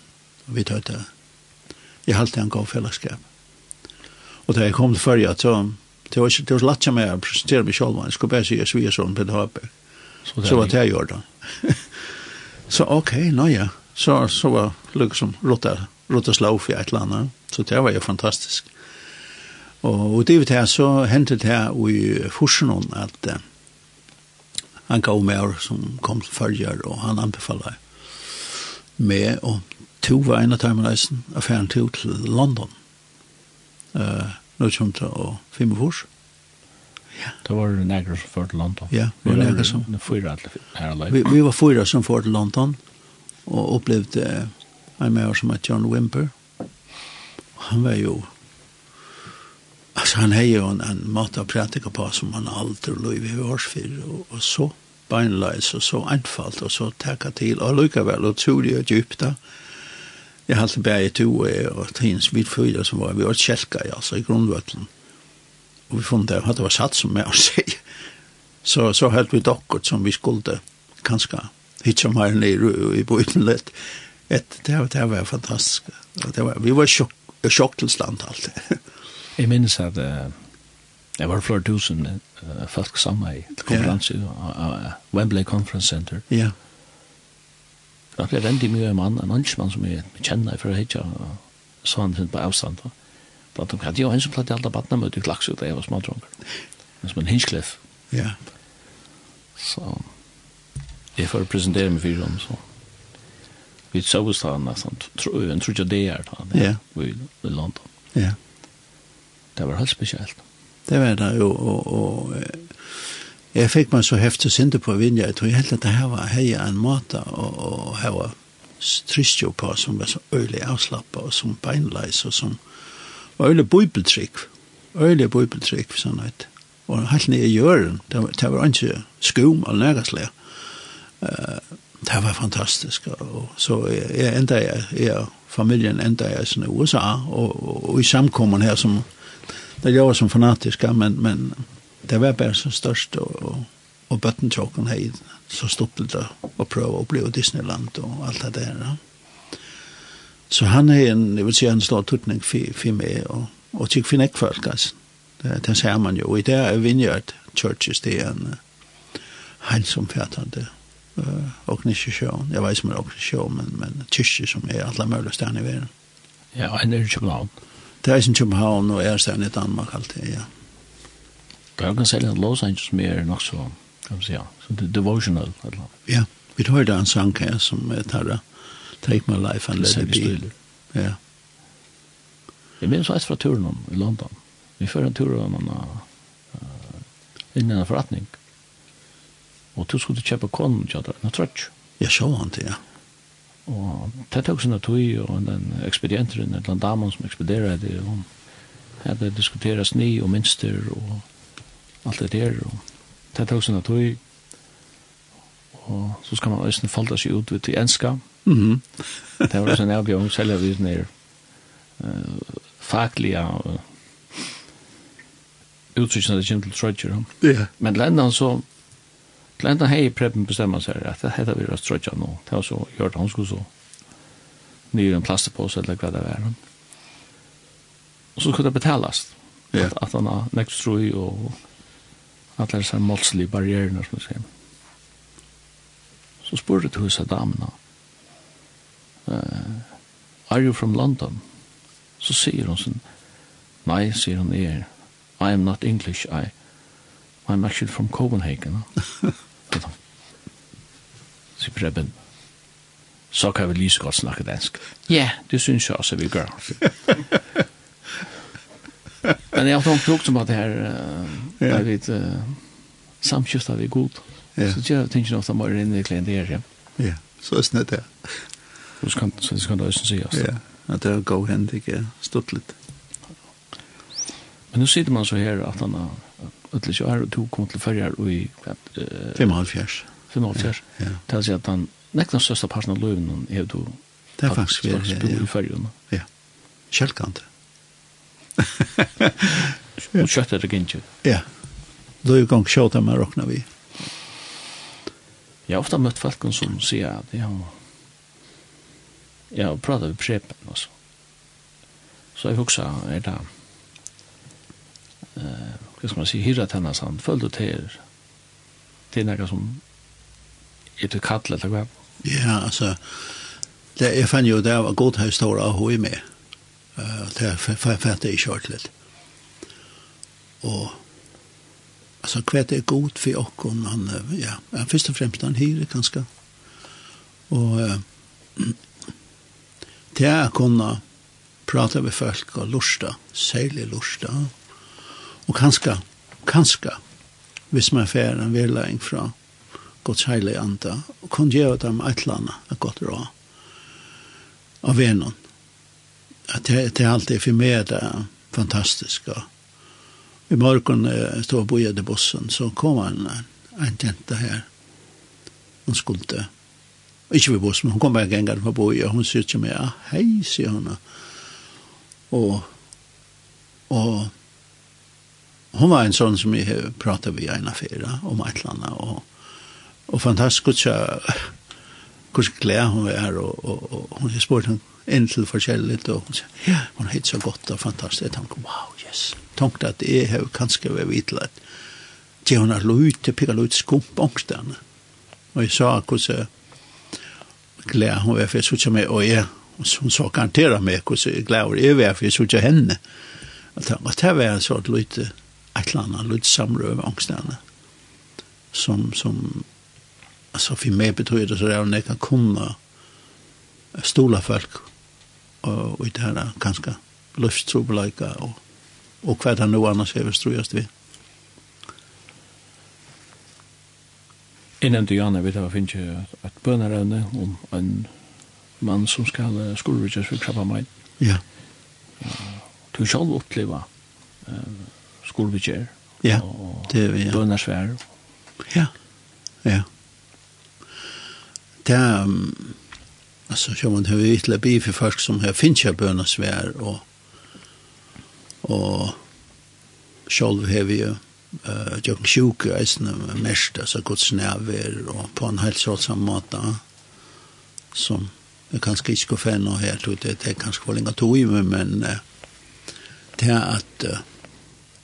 S2: Og vi tar det. Jeg halte alltid en god fällskap. Och det jag kom til førje, så det var det var lätt som jag presenterade meg selv, jeg skulle bare si bara säga sånn, Peter Haberg. Så, så var det jeg gjorde. så okej, okay, nå ja. Så, så var liksom rotta, rotta for et eller annet. Så det var ju fantastiskt. Og, og det vet jeg, så hentet her i Forsenån at uh, han gav meg som kom til følger, og han anbefaler meg, og to var en av timereisen, affæren to til London. Uh, nå kommer det å finne fors.
S1: Ja. Det var negre som førte London.
S2: Ja,
S1: vi
S2: var
S1: nægre
S2: som. Vi, vi var fyra som førte London, og opplevde en med oss som er John Wimper. Han var jo, altså han har jo en, en måte å prætika på som han aldri lov i årsfyr, og, og så beinleis, og så enfalt, og så takka til, og lykkevel, og tog det djupt da. Jeg halte bæg i to, og tins vidføyda som var, vi var tjelka, altså i grunnvøtlen. Mm vi funnet det, at det var satt som med å si. Så, så helt vi dokkert som vi skulle kanskje hitja mer ned i bøyden litt. Et, det, var, det var fantastisk. Det var, vi var sjokk, sjokkelsland alt.
S1: Jeg minns at uh, det var flere tusen uh, folk sammen i konferanse, yeah. uh, Wembley Conference Center.
S2: Ja. Yeah.
S1: Det ble veldig mye mann, en mannsmann som jeg kjenner for å hitja, så han finner på avstand. Ja blant de katt. Jo, en som platt i alle badna møte i klaks ut, jeg var smadronger. Som en hinskliff.
S2: Ja.
S1: Så, jeg får presentere meg fyrir om, så. Vi såg da nästan, en tror jag det er da,
S2: ja.
S1: i London.
S2: Ja.
S1: Det var helt spesielt.
S2: Det var det, og, og, og jeg fikk meg så heftig sinte på vinja, jeg tror helt at det her var heia en måte, og, og her var trist jo på, som var så øylig avslappet, og som beinleis, og som, øyne bøybeltrykk, øyne bøybeltrykk, sånn at, og helt nye gjøren, jøren, det, det var ikke skum eller nægaslega. Uh, det var fantastisk, og så jeg enda jeg, jeg familien enda jeg i USA, og, og, og i samkommen her som, det gjør som fanatiska, men, men det var bare så størst, og, og, og bøttentjåken hei, så stoppet det å prøve å bli Disneyland og alt det der, ja. Så han er en, jeg vil si, en stor tutning for, for meg, og, og tykker for nekk folk altså. Det, det ser man jo. Og i det er Vineyard Churches, det er en uh, hälsomfattande uh, organisasjon. Jeg vet ikke om det er organisasjon, men, men kyrkje som er alle möjliga stedene i verden.
S1: Ja, og en er i Köpenhavn.
S2: Det er i København, og er ställen i Danmark alltid, ja.
S1: Det Jag kan säga att Los Angeles er nok så, kan man säga, så det er devotional. eller?
S2: Ja, vi tar det en sang her som er tarra. Mm Take my life and let it be. Ja.
S1: Jeg minns veist fra turen om i London. Vi fører en tur om en uh, innen en forretning. Og du skulle kjøpe konen til deg, en trøtj.
S2: Jeg så han til, ja.
S1: Og det tok sin tog, og den ekspedienteren, en eller damen som ekspederer det, og hadde diskuteret sni og minster og alt det der. Og det tok sin tog, og så skal man også falda seg ut til enska.
S2: Mm -hmm.
S1: det var sånn jeg selv om vi nere uh, faglige uh, utsiktene det kommer til Trøtjer.
S2: Ja.
S1: Men lendan så lendan hei preppen bestemmer seg at det heter vi rast Trøtjer nå. Det var så gjort han skulle så nye en plastepåse eller hva det var. Og så skulle det betales.
S2: Ja.
S1: At, at han har nekstrøy og at det er sånn målslige barrierene som vi sier. Mm så spurte du hos damene, uh, are you from London? Så sier hun sånn, nei, sier hun, er, I am not English, I, I'm actually from Copenhagen. Så Preben, så kan vi lige så godt snakke dansk. Ja, yeah. det synes jeg også, vi gør. Men jeg har hatt noen klokt om at det her, uh,
S2: yeah.
S1: jeg vet, uh, samskiftet vi godt.
S2: Ja.
S1: Så jag tänker ofta mer inn i klienter, ja.
S2: Ja, så är det
S1: det. Du ska så det ska då også se oss.
S2: Ja, at det går hand igen, stuttligt.
S1: Men nu sitter man så här att han har ödligt år och tog kom till färjar och i
S2: 5,5
S1: 5,5
S2: Ja.
S1: Det säger att han nekna största parten av löven är då
S2: Det är faktiskt vi
S1: i färjorna.
S2: Ja.
S1: Kjellkant. Och köttet är inte.
S2: Ja. Då är ju gång tjata med rockna vi. Ja.
S1: Jeg har ofta møtt folk som sier at jag har jag har pratet med prepen och så. Så jag huxar är det eh uh, vad ska man säga hyrat sånn, følg du til til noe som er til kallet eller hva?
S2: Ja, alltså det är fann ju det var god historia av ha med. Eh det fattar jag kört lite. Och alltså kvätt är god för och om han ja, ja först och främst han hyr ganska. Och eh, det är kunna prata med folk och lusta, sälja lusta. Och kanske kanske hvis man får en vedlæring fra Guds heilige anda, og kun gjøre dem et eller annet et godt råd av vennom. At det, det alltid for meg det er fantastisk, og i morgon eh, stod jag bojade bussen så kom han en tenta här. Hon skulle inte vid bossen hon kom bara gängar på boja. Hon sier till mig ja, hej sier hon. Och och hon var en sån som jag pratade vid en affär om ett annat. Och, och fantastiskt så hur glad hon är och, och, och hon spurte henne en till forskjelligt. Och hon sa ja, hon heter så gott och fantastiskt. Jag tänkte, wow yes tungt at jeg har kanskje vært vidtlet. Det hun har lov til å skump lov til skumpångstene. Og jeg sa hvordan glede hun var for jeg suttet med, og jeg, hun sa garanterer meg hvordan glede hun er for jeg suttet henne. Og det var en et lite, et eller annet, lite samrøve angstene. Som, som, altså for meg betyr det så det er hun kan komme stola folk og, og det her ganske løftstrobeleika og og hva han nå annars hever strøyast vi.
S1: Innan du, Janne, vet jeg, finnes jeg et bønerevne om en mann som skal skolvidges for krabba meg.
S2: Ja.
S1: Du skal oppleva uh, skolvidger
S2: ja.
S1: og
S2: det vi, ja.
S1: bønersvær.
S2: Ja, ja. Det er, um, altså, sjå man har vi ytla bi for folk som har finnes jeg bønersvær og og sjálv har vi jo eh jag sjuk eisne mest så gott snäver och på en helt sån måte som jag kanske inte ska fänna här tror det det kanske var länge tog i mig men det är att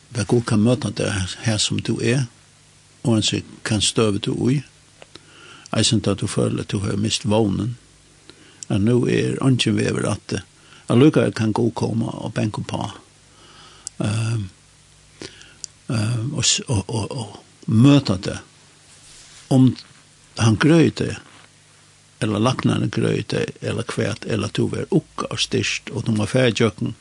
S2: det går kan möta det här som du är och en så kan stöva du i synes at du føler at du har mist vånen att nu är ungen vever att det Jag kan gå komme og benke på um, um, og, og, og, og møte det om han grøyte eller laknane grøyte eller kvært, eller to ver ukka og styrst og du må fære færgjøkken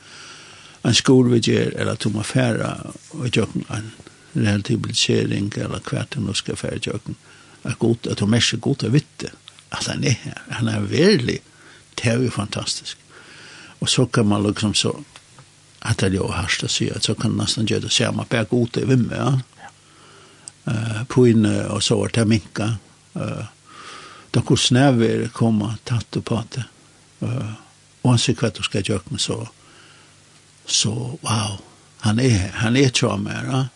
S2: en skolvidger eller du må fære og gjøkken en relativisering eller kvæt og fære færgjøkken er godt at hun er godt å vitte, at han er her. Han er veldig det er jo fantastisk. Og så kan man liksom så at det er jo hørst å si at så kan nesten gjøre det samme på god i vem ja. Eh på in och så var det minka. Eh da hur snäver komma tatt på det. Eh och han sier att du ska göra med så så wow. Han är han är tror med, Ja?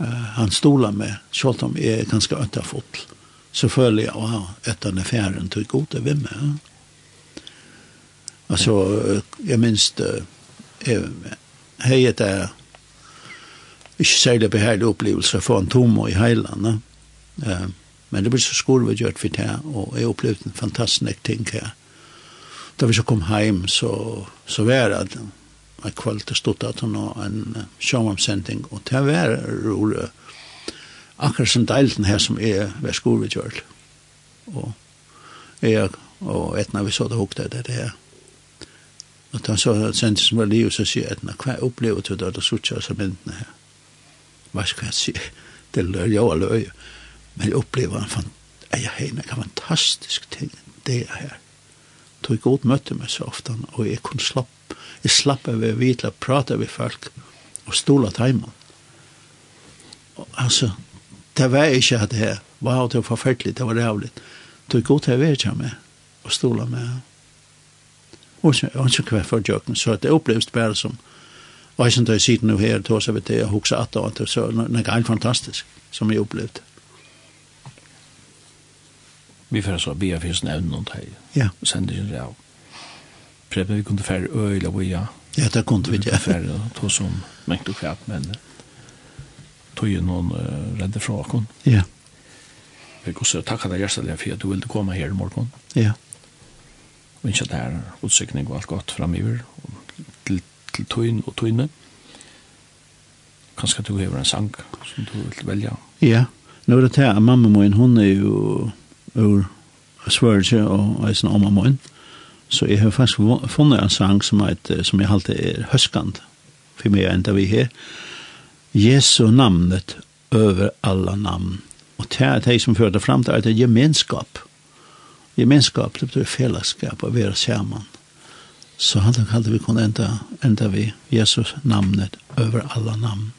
S2: Uh, han stolar med selv om är ganska ötta fot. Så följer jag wow, etter den fjæren tog god över med, Ja? Alltså jag minns det hei et er ikke særlig behærlig opplevelse for en tomo i heilene. Uh, men det blir så skor vi gjør for det, og jeg opplevde en fantastisk ting her. Da vi så kom hjem, så, så var det en kvalitet stått at han har en sjåmomsending, og det var rolig. Akkurat som deilten her som er ved skolen vi gjør. Og jeg og etna vi så det hukte det her. Og da så sendte som var liv, så sier jeg, hva opplever du da, da sutter jeg så myndene her. Hva skal jeg si? Det løy, jo var løy. Men jeg opplever en fantastisk, jeg har en fantastisk ting, det er her. Tog god møtte meg så ofte, og jeg kunne slapp, jeg slapp av å vite, prate med folk, og stola timen. Og, altså, det var ikke at det her, wow, det var forferdelig, det var rævlig. Tog god til å være med, og stola med ham og så og så kvar for joken så det upplevs bare som och sen då sitter nu her då så vet det jeg att at det så en helt fantastisk som jeg opplevde
S1: Vi får så be för snävn någon här.
S2: Ja.
S1: Sen det ju ja. Preppa vi kunde färre öl och ja.
S2: Ja, det kunde vi ja.
S1: Färre då som mäktig kvart men tog ju någon uh, rädde från.
S2: Ja.
S1: Vi går så tacka dig hjärtligt för att du ville komma här i morgon.
S2: Ja
S1: og ikke det her utsikning og alt godt till til, til och og tøyne. Kanskje du har en sang som du vil välja.
S2: Ja, nå er det til at mamma min, hun er jo ur svørelse og eisen om mamma min. Så jeg har faktisk funnet en sang som, et, som jeg halte er høskant for meg enda vi her. Jesu namnet over alla namn. Og det er det som fører fram til at det er gemenskap. Mm gemenskap, det betyr fellesskap, å være sammen. Så han kallte vi kunne enda, enda vi Jesus namnet over alla namn.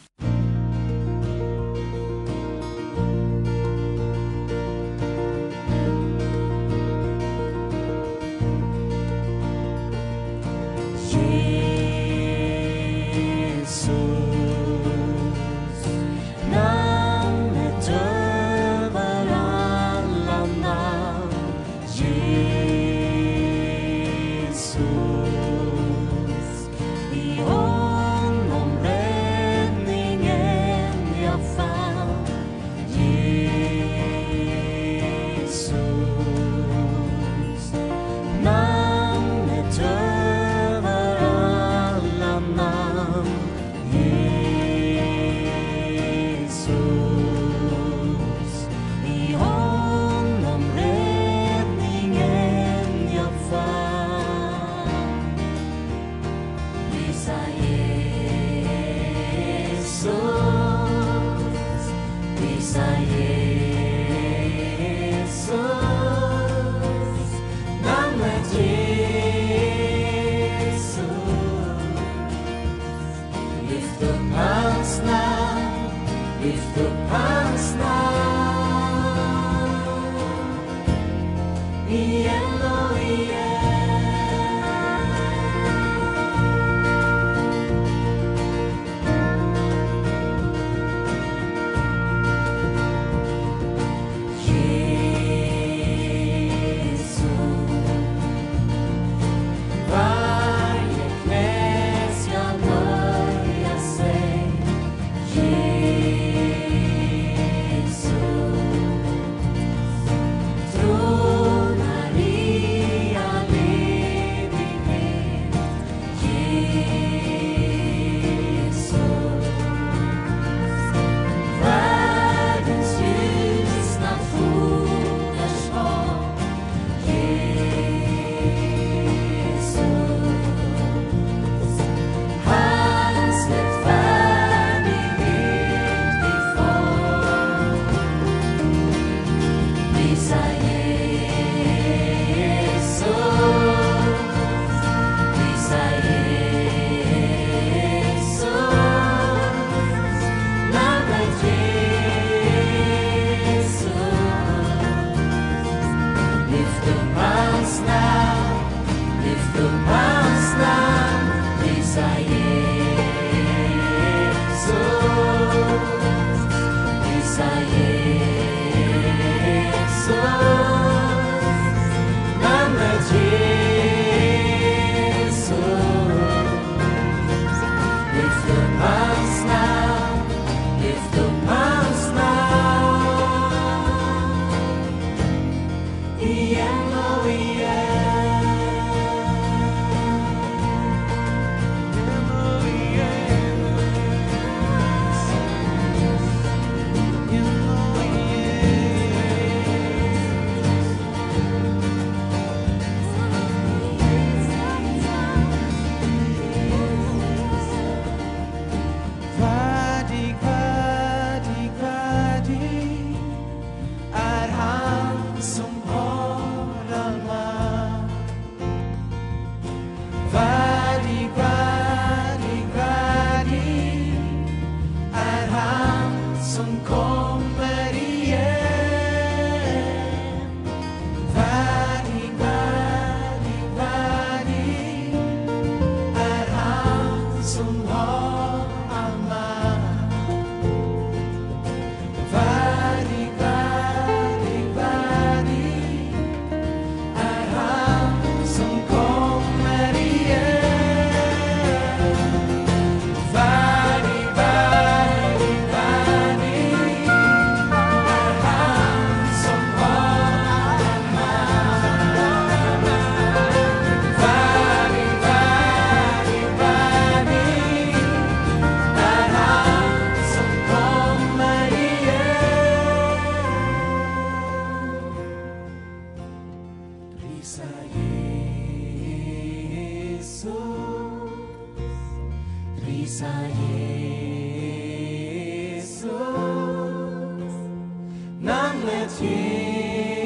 S2: lift here.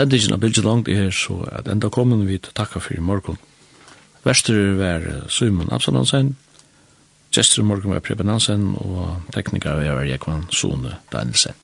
S1: sendingen av bildet langt er så at enda kommer vi til takka for i morgen. Vester var Simon Absalonsen, Gjester i morgen var Preben Hansen, og tekniker var Jekvann Sone Danielsen.